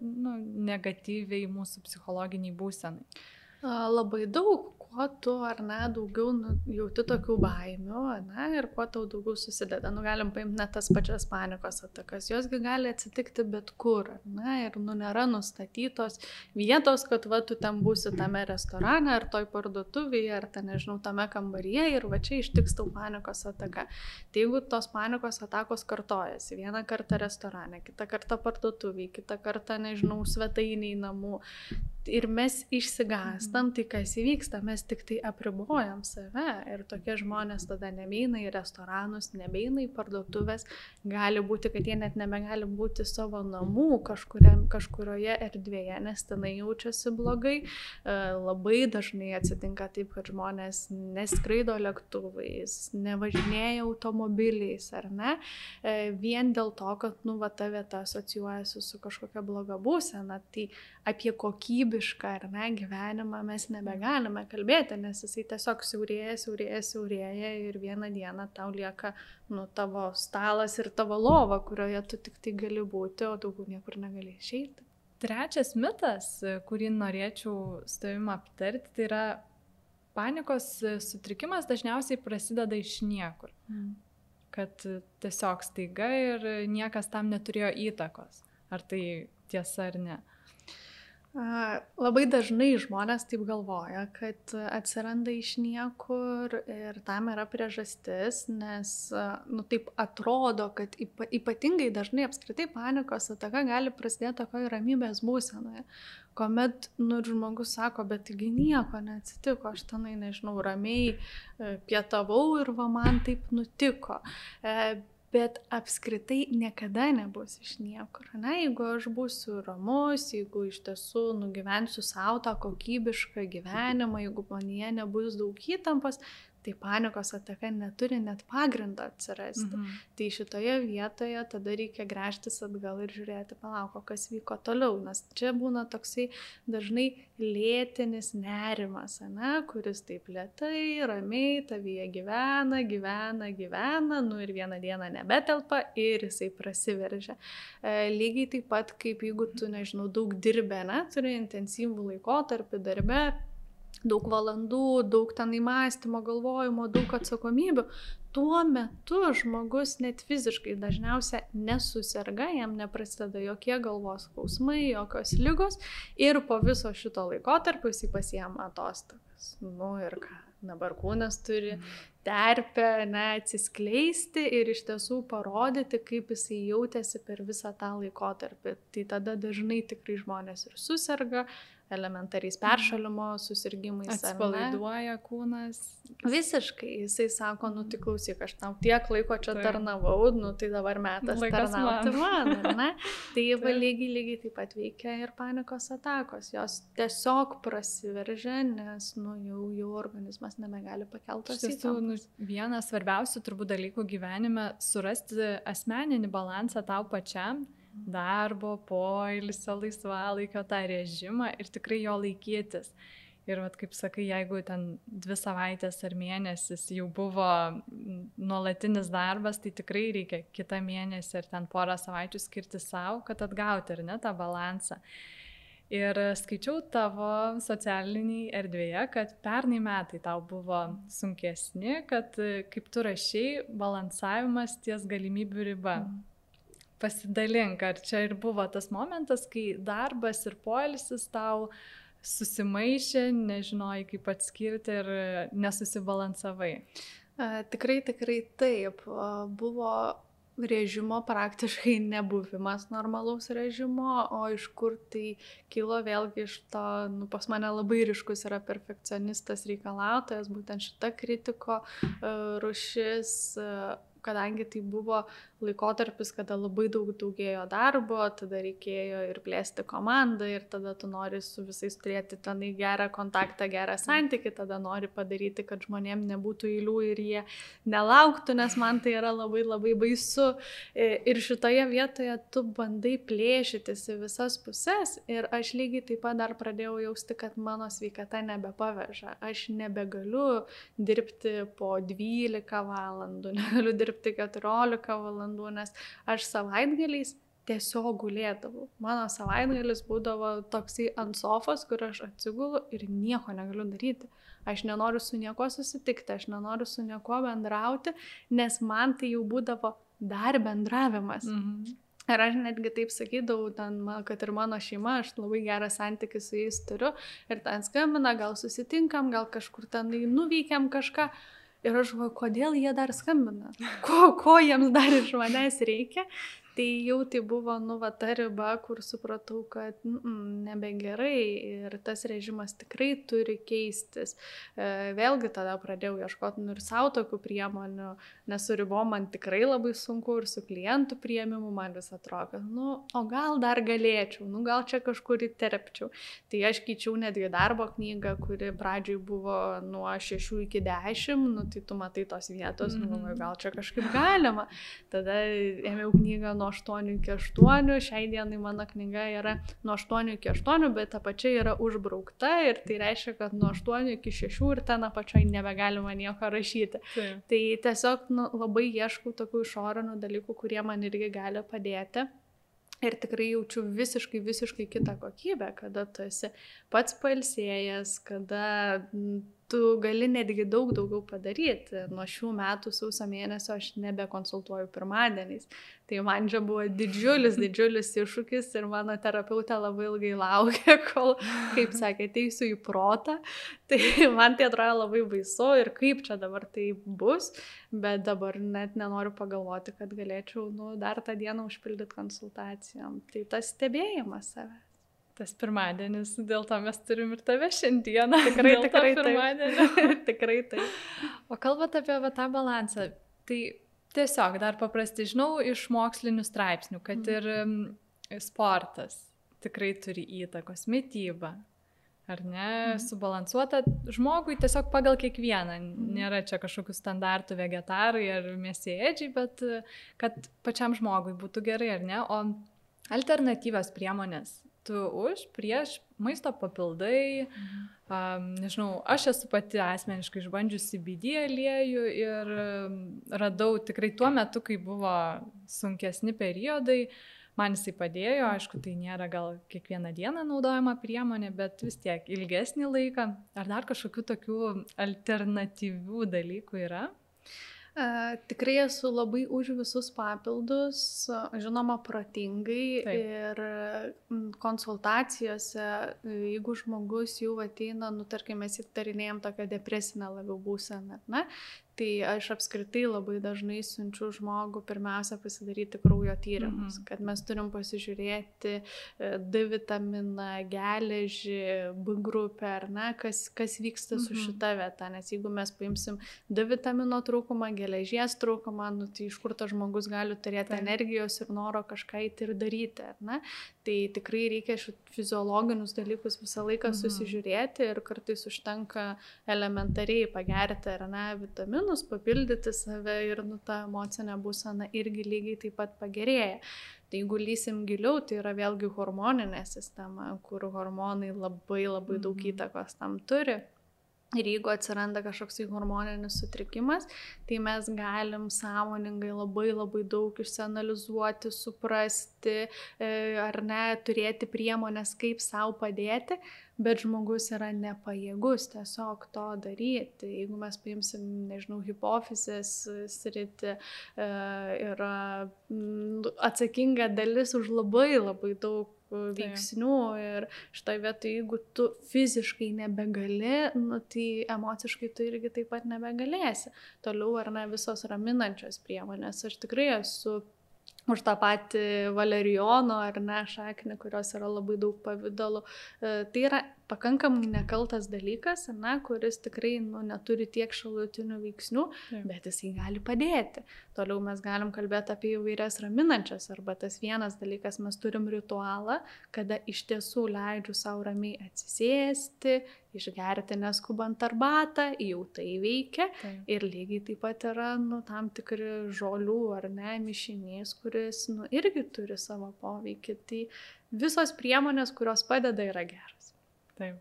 nu, negatyviai mūsų psichologiniai būsenai? Labai daug, kuo tu ar ne daugiau nu, jauti tokių baimių, ne, ir kuo tau daugiau susideda. Nu, galim paimti net tas pačias panikos atakas. Josgi gali atsitikti bet kur, ne, ir nu, nėra nustatytos vietos, kad va, tu ten būsi tame restorane, ar toj parduotuvėje, ar ten, nežinau, tame kambaryje ir va čia ištiks tau panikos ataka. Tai jeigu tos panikos atakos kartojasi, vieną kartą restorane, kitą kartą parduotuvėje, kitą kartą, nežinau, svetainiai namų, ir mes išsigastam, tai kas įvyksta, mes tik tai apribojam save ir tokie žmonės tada nebeina į restoranus, nebeina į parduotuvės, gali būti, kad jie net nebegali būti savo namų kažkuriam, kažkurioje erdvėje, nes tenai jaučiasi blogai. E, labai dažnai atsitinka taip, kad žmonės neskraido lėktuvais, nevažinėja automobiliais, ar ne, e, vien dėl to, kad, nu, va, ta vieta asocijuojasi su kažkokia bloga būsena. Tai apie kokybišką ar ne gyvenimą mes nebegalime kalbėti, nes jisai tiesiog siaurėja, siaurėja, siaurėja ir vieną dieną tau lieka nu, tavo stalas ir tavo lova, kurioje tu tik tai gali būti, o daugiau niekur negali išeiti. Trečias mitas, kurį norėčiau su tavimi aptarti, tai yra panikos sutrikimas dažniausiai prasideda iš niekur. Mm. Kad tiesiog staiga ir niekas tam neturėjo įtakos. Ar tai tiesa ar ne? Labai dažnai žmonės taip galvoja, kad atsiranda iš niekur ir tam yra priežastis, nes, nu, taip atrodo, kad ypatingai dažnai apskritai panikos ataka gali prasidėti tokioje ramybės būsenoje, kuomet, nu, žmogus sako, bet taigi nieko neatsitiko, aš tenai, nežinau, ramiai e, pietavau ir va man taip nutiko. E, bet apskritai niekada nebus iš niekur. Na, jeigu aš būsiu ramus, jeigu iš tiesų nugyvensiu savo tą kokybišką gyvenimą, jeigu manyje nebus daug įtampos, tai panikos ataka neturi net pagrindo atsirasti. Mhm. Tai šitoje vietoje tada reikia gręžtis atgal ir žiūrėti, palauk, kas vyko toliau, nes čia būna toksai dažnai lėtinis nerimas, ne, kuris taip lietai, ramiai tavyje gyvena, gyvena, gyvena, nu ir vieną dieną nebetelpa ir jisai prasiveržia. E, lygiai taip pat kaip jeigu tu, nežinau, daug dirbė, ne, turi intensyvų laikotarpį darbę, daug valandų, daug ten įmąstymo, galvojimo, daug atsakomybių, tuo metu žmogus net fiziškai dažniausiai nesusirga, jam neprasideda jokie galvos skausmai, jokios lygos ir po viso šito laiko tarp jis pasiema atostogas. Nu ir ką. dabar kūnas turi terpę, ne, atsiskleisti ir iš tiesų parodyti, kaip jisai jautėsi per visą tą laikotarpį. Tai tada dažnai tikrai žmonės ir susirga, elementariais mhm. peršalimo susirgymais. Atsipalaiduoja kūnas. Visiškai. Jisai sako, nu tik klausyk, aš tau tiek laiko čia tai. tarnavau, nu tai dabar metas Laikas tarnauti man, man ne? Tai va lygiai, lygiai taip pat veikia ir panikos atakos. Jos tiesiog prasiveržia, nes, nu, jau, jau organizmas nebegali pakelti tos įtampos. Nu, vienas svarbiausių turbūt dalykų gyvenime - surasti asmeninį balansą tau pačiam darbo, poilsio, laisvalaikio tą režimą ir tikrai jo laikytis. Ir vat, kaip sakai, jeigu ten dvi savaitės ar mėnesis jau buvo nuolatinis darbas, tai tikrai reikia kitą mėnesį ar ten porą savaičių skirti savo, kad atgauti ar ne tą balansą. Ir skaičiau tavo socialiniai erdvėje, kad pernai metai tau buvo sunkesni, kad kaip tu rašiai, balansavimas ties galimybių riba. Mm pasidalink, ar čia ir buvo tas momentas, kai darbas ir poilsis tau susimaišė, nežinojai kaip atskirti ir nesusibalansavai. Tikrai, tikrai taip. Buvo režimo praktiškai nebuvimas normalaus režimo, o iš kur tai kilo vėlgi iš to, nu, pas mane labai ryškus yra perfekcionistas reikalautojas, būtent šita kritiko rušis kadangi tai buvo laikotarpis, kada labai daug daugėjo darbo, tada reikėjo ir plėsti komandą ir tada tu nori su visais turėti tenai gerą kontaktą, gerą santyki, tada nori padaryti, kad žmonėm nebūtų eilių ir jie nelauktų, nes man tai yra labai labai baisu. E, ir šitoje vietoje tu bandai plėšytis į visas puses ir aš lygiai taip pat dar pradėjau jausti, kad mano sveikata nebepaveža. Aš nebegaliu dirbti po 12 valandų, negaliu dirbti 14 valandų valandų, nes aš savaitgaliais tiesiog gulėdavau. Mano savaitgalis būdavo toksai ant sofos, kur aš atsigulu ir nieko negaliu daryti. Aš nenoriu su niekuo susitikti, aš nenoriu su niekuo bendrauti, nes man tai jau būdavo dar bendravimas. Mhm. Ir aš netgi taip sakydavau, ten, kad ir mano šeima, aš labai gerą santykį su jais turiu ir ten skambina, gal susitinkam, gal kažkur ten nuvykiam kažką. Ir aš galvoju, kodėl jie dar skambina, ko, ko jiems dar iš manęs reikia. Tai jau tai buvo, nu, va, ta riba, kur supratau, kad mm, nebegerai ir tas režimas tikrai turi keistis. E, vėlgi tada pradėjau ieškoti nu, ir savo tokių priemonių, nes su ribom man tikrai labai sunku ir su klientų prieimimu man vis atrodo, kad, nu, o gal dar galėčiau, nu, gal čia kažkur įterpčiau. Tai aš keičiau netgi darbo knygą, kuri pradžioj buvo nuo 6 iki 10, nu, tai tu matai tos vietos, mm -hmm. nu, mhm. gal čia kažkaip galima. Tada ėmiau knygą nuo 8 iki 8, šiai dienai mano knyga yra nuo 8 iki 8, bet apačia yra užbraukta ir tai reiškia, kad nuo 8 iki 6 ir ten apačiai nebegalima nieko rašyti. Taip. Tai tiesiog nu, labai ieškau tokių išorinių dalykų, kurie man irgi gali padėti. Ir tikrai jaučiu visiškai, visiškai kitą kokybę, kada tu esi pats palsėjęs, kada tu gali netgi daug daugiau padaryti. Nuo šių metų sausio mėnesio aš nebekonsultuoju pirmadieniais. Tai man čia buvo didžiulis, didžiulis iššūkis ir mano terapeutė labai ilgai laukė, kol, kaip sakė, teisiu į protą. Tai man tai atrodo labai baisu ir kaip čia dabar tai bus, bet dabar net nenoriu pagalvoti, kad galėčiau nu, dar tą dieną užpildyti konsultacijom. Tai tas stebėjimas savęs tas pirmadienis, dėl to mes turim ir tave šiandieną. Tikrai, tikrai, pirmadienį. tikrai taip. O kalbant apie va, tą balansą, tai tiesiog dar paprastai žinau iš mokslinių straipsnių, kad mm. ir um, sportas tikrai turi įtakos, mytyba. Ar ne, mm. subalansuota žmogui tiesiog pagal kiekvieną. Mm. Nėra čia kažkokių standartų vegetarai ar mėsėdžiai, bet kad pačiam žmogui būtų gerai, ar ne? O alternatyvios priemonės tu už, prieš maisto papildai. Mhm. Um, nežinau, aš esu pati asmeniškai išbandžiusi BD aliejų ir radau tikrai tuo metu, kai buvo sunkesni periodai, man jisai padėjo, aišku, tai nėra gal kiekvieną dieną naudojama priemonė, bet vis tiek ilgesnį laiką. Ar dar kažkokių tokių alternatyvių dalykų yra? Tikrai esu labai už visus papildus, žinoma, protingai Taip. ir konsultacijose, jeigu žmogus jau ateina, nu, tarkim, mes įtarinėjom tokią depresinę labiau būseną, ne, Tai aš apskritai labai dažnai siunčiu žmogų pirmiausia pasidaryti kraujo tyrimus, mhm. kad mes turim pasižiūrėti e, D vitaminą, geležį, B grupę ar ne, kas, kas vyksta mhm. su šita vieta. Nes jeigu mes paimsim D vitamino trūkumą, geležies trūkumą, nu, tai iš kur tas žmogus gali turėti tai. energijos ir noro kažką įti ir daryti. Tai tikrai reikia šių fiziologinius dalykus visą laiką mhm. susižiūrėti ir kartais užtenka elementariai pagerinti ar ne vitaminų vitaminus, papildyti save ir nu, ta emocinė būsena irgi lygiai taip pat pagerėja. Tai jeigu lysim giliau, tai yra vėlgi hormoninė sistema, kur hormonai labai labai daug mhm. įtakos tam turi. Ir jeigu atsiranda kažkoks hormoninis sutrikimas, tai mes galim sąmoningai labai labai daug išsianalizuoti, suprasti e, ar ne, turėti priemonės, kaip savo padėti, bet žmogus yra nepajėgus tiesiog to daryti. Jeigu mes paimsim, nežinau, hipofizės sritį, e, yra atsakinga dalis už labai labai daug veiksnių ir šitoje vietoje, jeigu tu fiziškai nebegali, nu, tai emociškai tu irgi taip pat nebegalėsi. Toliau ar ne visos raminančios priemonės. Aš tikrai esu už tą patį valerijono ar ne šaknį, kurios yra labai daug pavydalų. E, tai yra pakankamai nekaltas dalykas, ne, kuris tikrai nu, neturi tiek šalutinių veiksnių, Taip. bet jisai gali padėti. Toliau mes galim kalbėti apie įvairias raminančias, arba tas vienas dalykas, mes turim ritualą, kada iš tiesų leidžiu savo ramiai atsisėsti, išgerti neskubant arbatą, jau tai veikia. Taip. Ir lygiai taip pat yra nu, tam tikri žolių ar ne mišinys, kuris nu, irgi turi savo poveikį. Tai visos priemonės, kurios padeda, yra geros. Taip.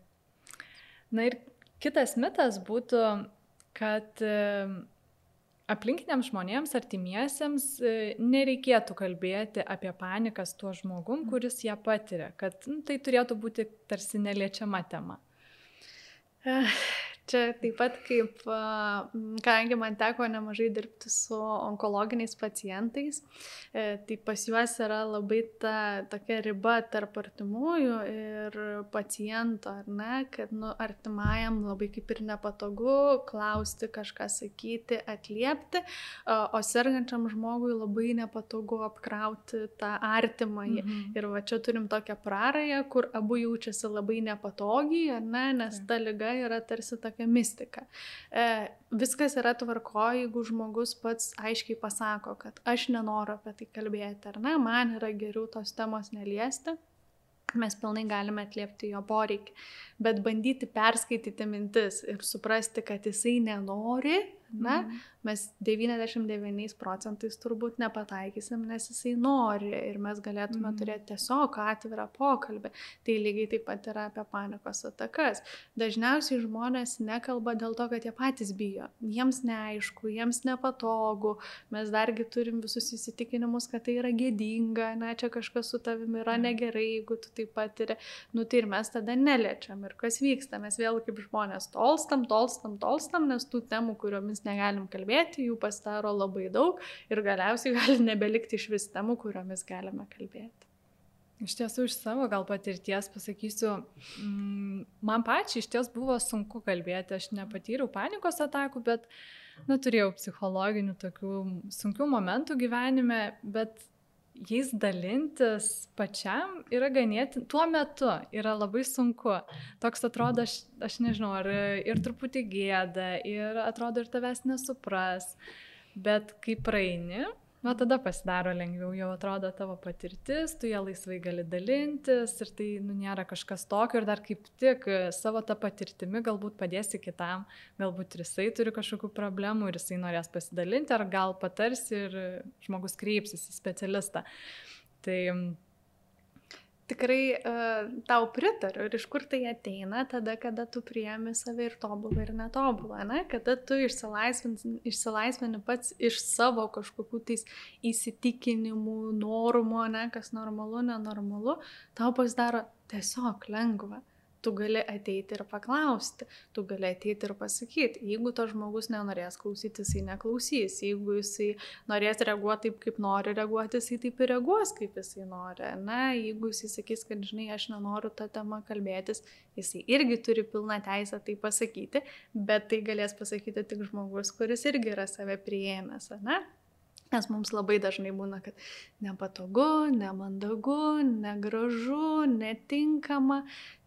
Na ir kitas mitas būtų, kad e, aplinkiniams žmonėms, artimiesiems e, nereikėtų kalbėti apie paniką su tuo žmogum, kuris ją patiria, kad nu, tai turėtų būti tarsi neliečiama tema. Čia taip pat kaip, kadangi man teko nemažai dirbti su onkologiniais pacientais, e, tai pas juos yra labai ta tokia riba tarp artimųjų ir paciento, ar ne, kad nu, artimajam labai kaip ir nepatogu klausti, kažką sakyti, atliepti, o sergančiam žmogui labai nepatogu apkrauti tą artimąjį. Mhm. Ir va čia turim tokią prarąją, kur abu jaučiasi labai nepatogiai, ar ne, nes ta lyga yra tarsi tokia tokia mistika. E, viskas yra tvarko, jeigu žmogus pats aiškiai pasako, kad aš nenoriu apie tai kalbėti, ar ne, man yra geriau tos temos neliesti, mes pilnai galime atliepti jo poreikį. Bet bandyti perskaityti mintis ir suprasti, kad jisai nenori, na, mm mes 99 procentais turbūt nepataikysim, nes jisai nori ir mes galėtume mm. turėti tiesiog atvirą pokalbį. Tai lygiai taip pat yra apie panikos atakas. Dažniausiai žmonės nekalba dėl to, kad jie patys bijo. Jiems neaišku, jiems nepatogu, mes dargi turim visus įsitikinimus, kad tai yra gėdinga, na, čia kažkas su tavimi yra mm. negerai, jeigu tu taip pat ir, nu tai ir mes tada neliečiam. Ir kas vyksta, mes vėl kaip žmonės tolstam, tolstam, tolstam, nes tų temų, kuriomis negalim kalbėti kalbėti, jų pasidaro labai daug ir galiausiai gali nebelikti iš vis temų, kuriomis galime kalbėti. Iš tiesų, iš savo gal patirties pasakysiu, mm, man pačiai iš ties buvo sunku kalbėti, aš nepatyriau panikos atakų, bet, na, turėjau psichologinių tokių sunkių momentų gyvenime, bet jais dalintis pačiam yra ganėtin, tuo metu yra labai sunku. Toks atrodo, aš, aš nežinau, ar ir truputį gėda, ir atrodo ir tavęs nesupras, bet kai praeini, Na, tada pasidaro lengviau, jau atrodo tavo patirtis, tu ją laisvai gali dalintis ir tai nu, nėra kažkas tokio ir dar kaip tik savo tą patirtimi galbūt padėsi kitam, galbūt ir jisai turi kažkokių problemų ir jisai norės pasidalinti ar gal patarsi ir žmogus kreipsis į specialistą. Tai tikrai uh, tau pritariu ir iš kur tai ateina, tada, kada tu priemi save ir tobulą ir netobulą, ne? kada tu išsilaisvini pats iš savo kažkokių tais įsitikinimų, normų, ne? kas normalu, nenormalu, tau pasidaro tiesiog lengva. Tu gali ateiti ir paklausti, tu gali ateiti ir pasakyti. Jeigu to žmogus nenorės klausyti, jisai neklausys. Jeigu jisai norės reaguoti taip, kaip nori reaguoti, jisai taip ir reaguos, kaip jisai nori. Na, jeigu jisai sakys, kad, žinai, aš nenoriu tą temą kalbėtis, jisai irgi turi pilną teisę tai pasakyti, bet tai galės pasakyti tik žmogus, kuris irgi yra save priėmęs, ne? Nes mums labai dažnai būna, kad nepatogu, nemandagu, negražu, netinkama.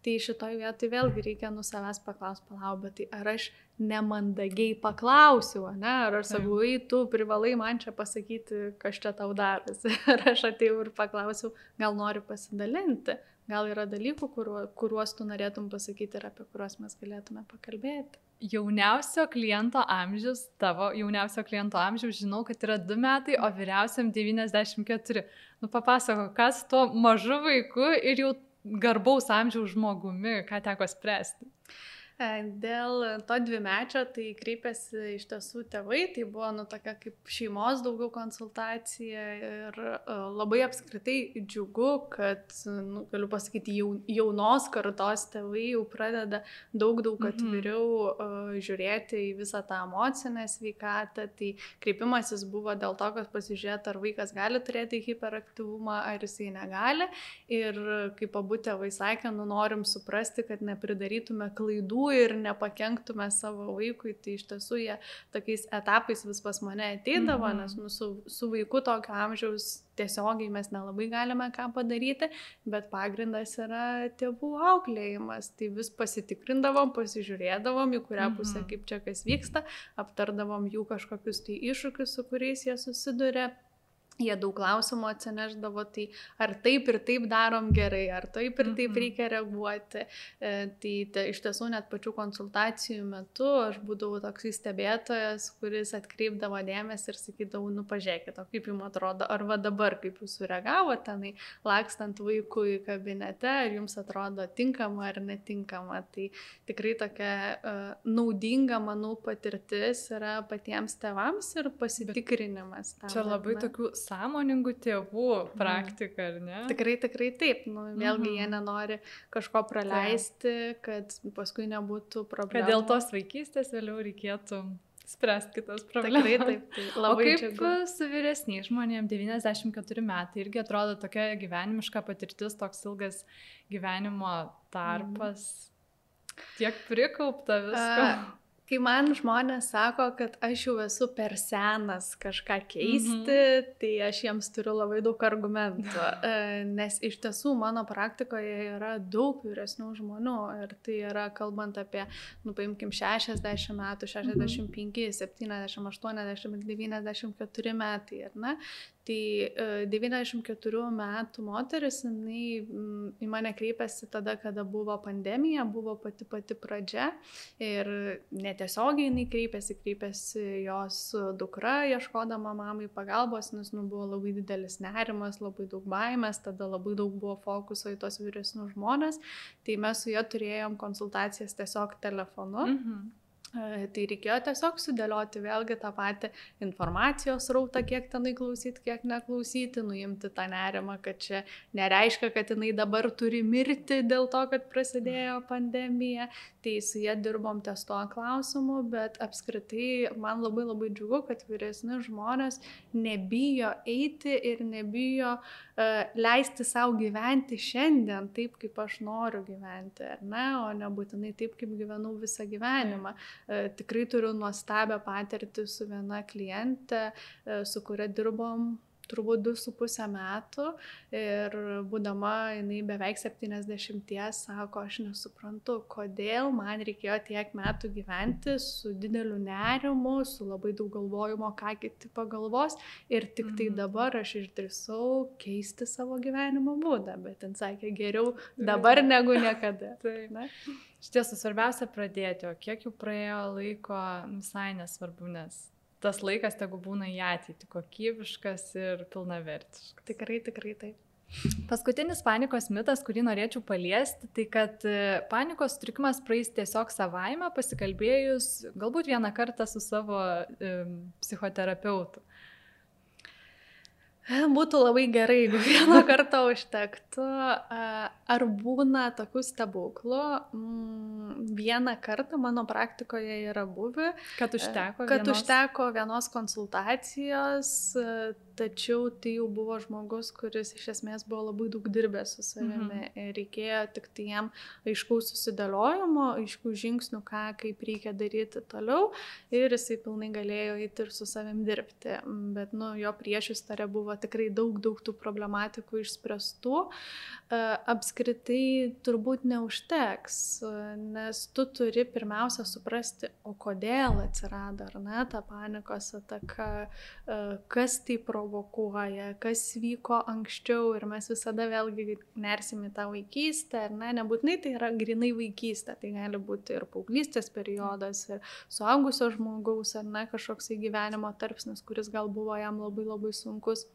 Tai šitoj vietoj vėlgi reikia nu savęs paklausti, palauk, bet tai ar aš nemandagiai paklausiu, ne? Ar aš sakau, ei, tu privalai man čia pasakyti, kas čia tau darosi. Ar aš atėjau ir paklausiu, gal nori pasidalinti. Gal yra dalykų, kuriuos tu norėtum pasakyti ir apie kuriuos mes galėtume pakalbėti jauniausio kliento amžius, tavo jauniausio kliento amžius, žinau, kad yra 2 metai, o vyriausiam 94. Nu, papasako, kas tuo mažu vaiku ir jau garbaus amžiaus žmogumi, ką teko spręsti. E, dėl to dvimečio tai kreipėsi iš tiesų tėvai, tai buvo nu tokia kaip šeimos daugiau konsultacija ir uh, labai apskritai džiugu, kad, nu, galiu pasakyti, jaunos kartos tėvai jau pradeda daug daug mhm. atviriau uh, žiūrėti į visą tą emocinę sveikatą. Tai kreipimasis buvo dėl to, kad pasižiūrėti, ar vaikas gali turėti hiperaktyvumą, ar jisai negali. Ir kaip abu tėvai sakė, nu norim suprasti, kad nepridarytume klaidų ir nepakenktume savo vaikui, tai iš tiesų jie tokiais etapais vis pas mane ateidavo, mm -hmm. nes nu, su, su vaiku tokio amžiaus tiesiogiai mes nelabai galime ką padaryti, bet pagrindas yra tėvų auklėjimas. Tai vis pasitikrindavom, pasižiūrėdavom, į kurią pusę mhm. kaip čia kas vyksta, aptardavom jų kažkokius tai iššūkius, su kuriais jie susiduria Jie daug klausimų atsineždavo, tai ar taip ir taip darom gerai, ar taip ir taip mhm. reikia reaguoti. E, tai te, iš tiesų net pačių konsultacijų metu aš būdavau toks stebėtojas, kuris atkreipdavo dėmesį ir sakydavau, nu pažiūrėkit, o kaip jums atrodo, ar va dabar kaip jūs sureagavote tenai, lakstant vaikui kabinete, ar jums atrodo tinkama ar netinkama. Tai tikrai tokia uh, naudinga, manau, patirtis yra patiems tevams ir pasitikrinimas. Tam, Čia labai tokių sąmoningų tėvų mhm. praktika, ar ne? Tikrai, tikrai taip. Nu, vėlgi mhm. jie nenori kažko praleisti, kad paskui nebūtų problemų. Kad dėl tos vaikystės vėliau reikėtų spręsti kitas problemas. Tikrai taip. Tai labai o kaip džiugu. su vyresniais žmonėmis, 94 metai, irgi atrodo tokia gyvenimiška patirtis, toks ilgas gyvenimo tarpas. Mm. Tiek prikaupta visko. A, kai man žmonės sako, kad aš jau esu per senas kažką keisti, mm -hmm. tai aš jiems turiu labai daug argumentų. E, nes iš tiesų mano praktikoje yra daug vyresnių žmonių ir tai yra kalbant apie, nu paimkim, 60 metų, 65, mm -hmm. 70, 80, 94 metai, ar ne? Tai 94 e, metų moteris, jinai į mane kreipėsi tada, kada buvo pandemija, buvo pati pati pradžia. Ir netiesiogiai jinai kreipėsi, kreipėsi jos dukra, ieškodama mamai pagalbos, nes nu, buvo labai didelis nerimas, labai daug baimės, tada labai daug buvo fokuso į tos vyresnius žmonės, tai mes su ja turėjom konsultacijas tiesiog telefonu. Mhm Tai reikėjo tiesiog sudėlioti vėlgi tą patį informacijos rautą, kiek tenai klausyti, kiek neklausyti, nuimti tą nerimą, kad čia nereiškia, kad jinai dabar turi mirti dėl to, kad prasidėjo pandemija. Tai su jie dirbom ties tuo klausimu, bet apskritai man labai labai džiugu, kad vyresni žmonės nebijo eiti ir nebijo uh, leisti savo gyventi šiandien taip, kaip aš noriu gyventi, ar ne, o nebūtinai taip, kaip gyvenau visą gyvenimą. E, tikrai turiu nuostabią patirtį su viena kliente, e, su kuria dirbom turbūt du su pusę metų ir būdama jinai beveik 70, sako, aš nesuprantu, kodėl man reikėjo tiek metų gyventi su dideliu nerimu, su labai daug galvojimo, ką kiti pagalvos ir tik tai mhm. dabar aš išdrisau keisti savo gyvenimo būdą, bet jin sakė geriau dabar negu niekada. Taip. Na? Iš tiesų svarbiausia pradėti, o kiek jau praėjo laiko, visai nesvarbu, nes tas laikas tegu būna į ateitį, kokybiškas ir pilnavertiškas. Tikrai, tikrai taip. Paskutinis panikos mitas, kurį norėčiau paliesti, tai kad e, panikos sutrikimas praeis tiesiog savaime, pasikalbėjus galbūt vieną kartą su savo e, psichoterapeutu. Būtų labai gerai, jeigu vieną kartą užtektų. Ar būna tokių stebuklų? Mm, vieną kartą mano praktikoje yra buvę. Kad užteko. Kad vienos... užteko vienos konsultacijos, tačiau tai jau buvo žmogus, kuris iš esmės buvo labai daug dirbęs su savimi. Mhm. Reikėjo tik tai jam aiškaus susidėliojimo, aiškų žingsnių, ką, kaip reikia daryti toliau ir jisai pilnai galėjo eiti ir su savim dirbti. Bet, nu, jo priešistorė buvo tikrai daug, daug tų problematikų išspręstų. Apskritai apskritai turbūt neužteks, nes tu turi pirmiausia suprasti, o kodėl atsirado, ar ne, ta panikos ataka, e, kas tai provokuoja, kas vyko anksčiau ir mes visada vėlgi nersim į tą vaikystę, ar ne, nebūtinai tai yra grinai vaikystė, tai gali būti ir paauglystės periodas, ir suaugusio žmogaus, ar ne, kažkoks gyvenimo tarpsnis, kuris gal buvo jam labai labai sunkus.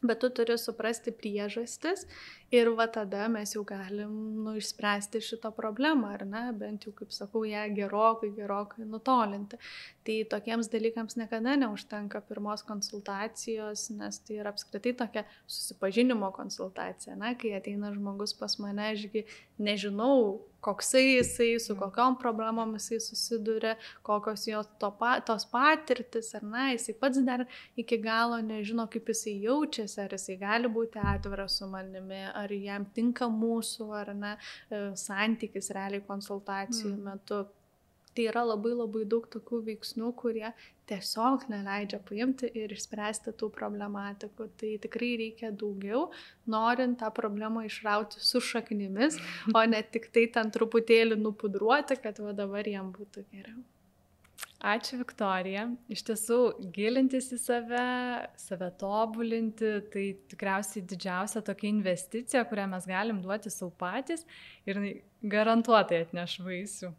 Bet tu turi suprasti priežastis ir va tada mes jau galim nu, išspręsti šitą problemą, ar ne, bent jau, kaip sakau, ją gerokai, gerokai nutolinti. Tai tokiems dalykams niekada neužtenka pirmos konsultacijos, nes tai yra apskritai tokia susipažinimo konsultacija. Na, kai ateina žmogus pas mane, ašgi nežinau, koksai jisai, su kokiam problemom jisai susiduria, kokios jo to pa, tos patirtis, ar ne, jisai pats dar iki galo nežino, kaip jisai jaučiasi, ar jisai gali būti atviras su manimi, ar jam tinka mūsų, ar ne, e, santykis realiai konsultacijų mm. metu. Tai yra labai labai daug tokių veiksnių, kurie tiesiog neleidžia paimti ir išspręsti tų problematikų. Tai tikrai reikia daugiau, norint tą problemą išrauti su šaknimis, o ne tik tai ten truputėlį nupudruoti, kad va dabar jam būtų geriau. Ačiū, Viktorija. Iš tiesų, gilintis į save, save tobulinti, tai tikriausiai didžiausia tokia investicija, kurią mes galim duoti savo patys ir garantuotai atneš vaisių.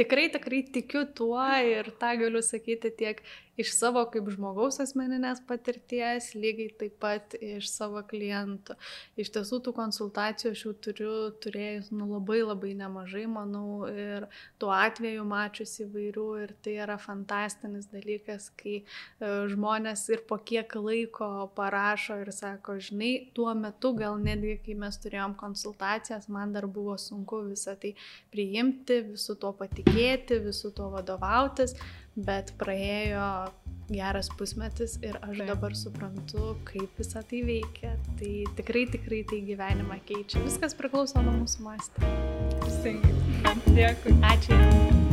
Tikrai, tikrai tikiu tuo ir tą galiu sakyti tiek iš savo kaip žmogaus asmeninės patirties, lygiai taip pat iš savo klientų. Iš tiesų tų konsultacijų aš jau turiu turėjus nu, labai labai nemažai, manau, ir tuo atveju mačius įvairių ir tai yra fantastinis dalykas, kai e, žmonės ir po kiek laiko parašo ir sako, žinai, tuo metu gal netgi, kai mes turėjom konsultacijas, man dar buvo sunku visą tai priimti, visų tuo patikėti, visų tuo vadovautis bet praėjo geras pusmetis ir aš Taip. dabar suprantu, kaip visą tai veikia. Tai tikrai, tikrai tai gyvenimą keičia. Viskas priklauso nuo mūsų mąstymo. Dėkui. Ačiū.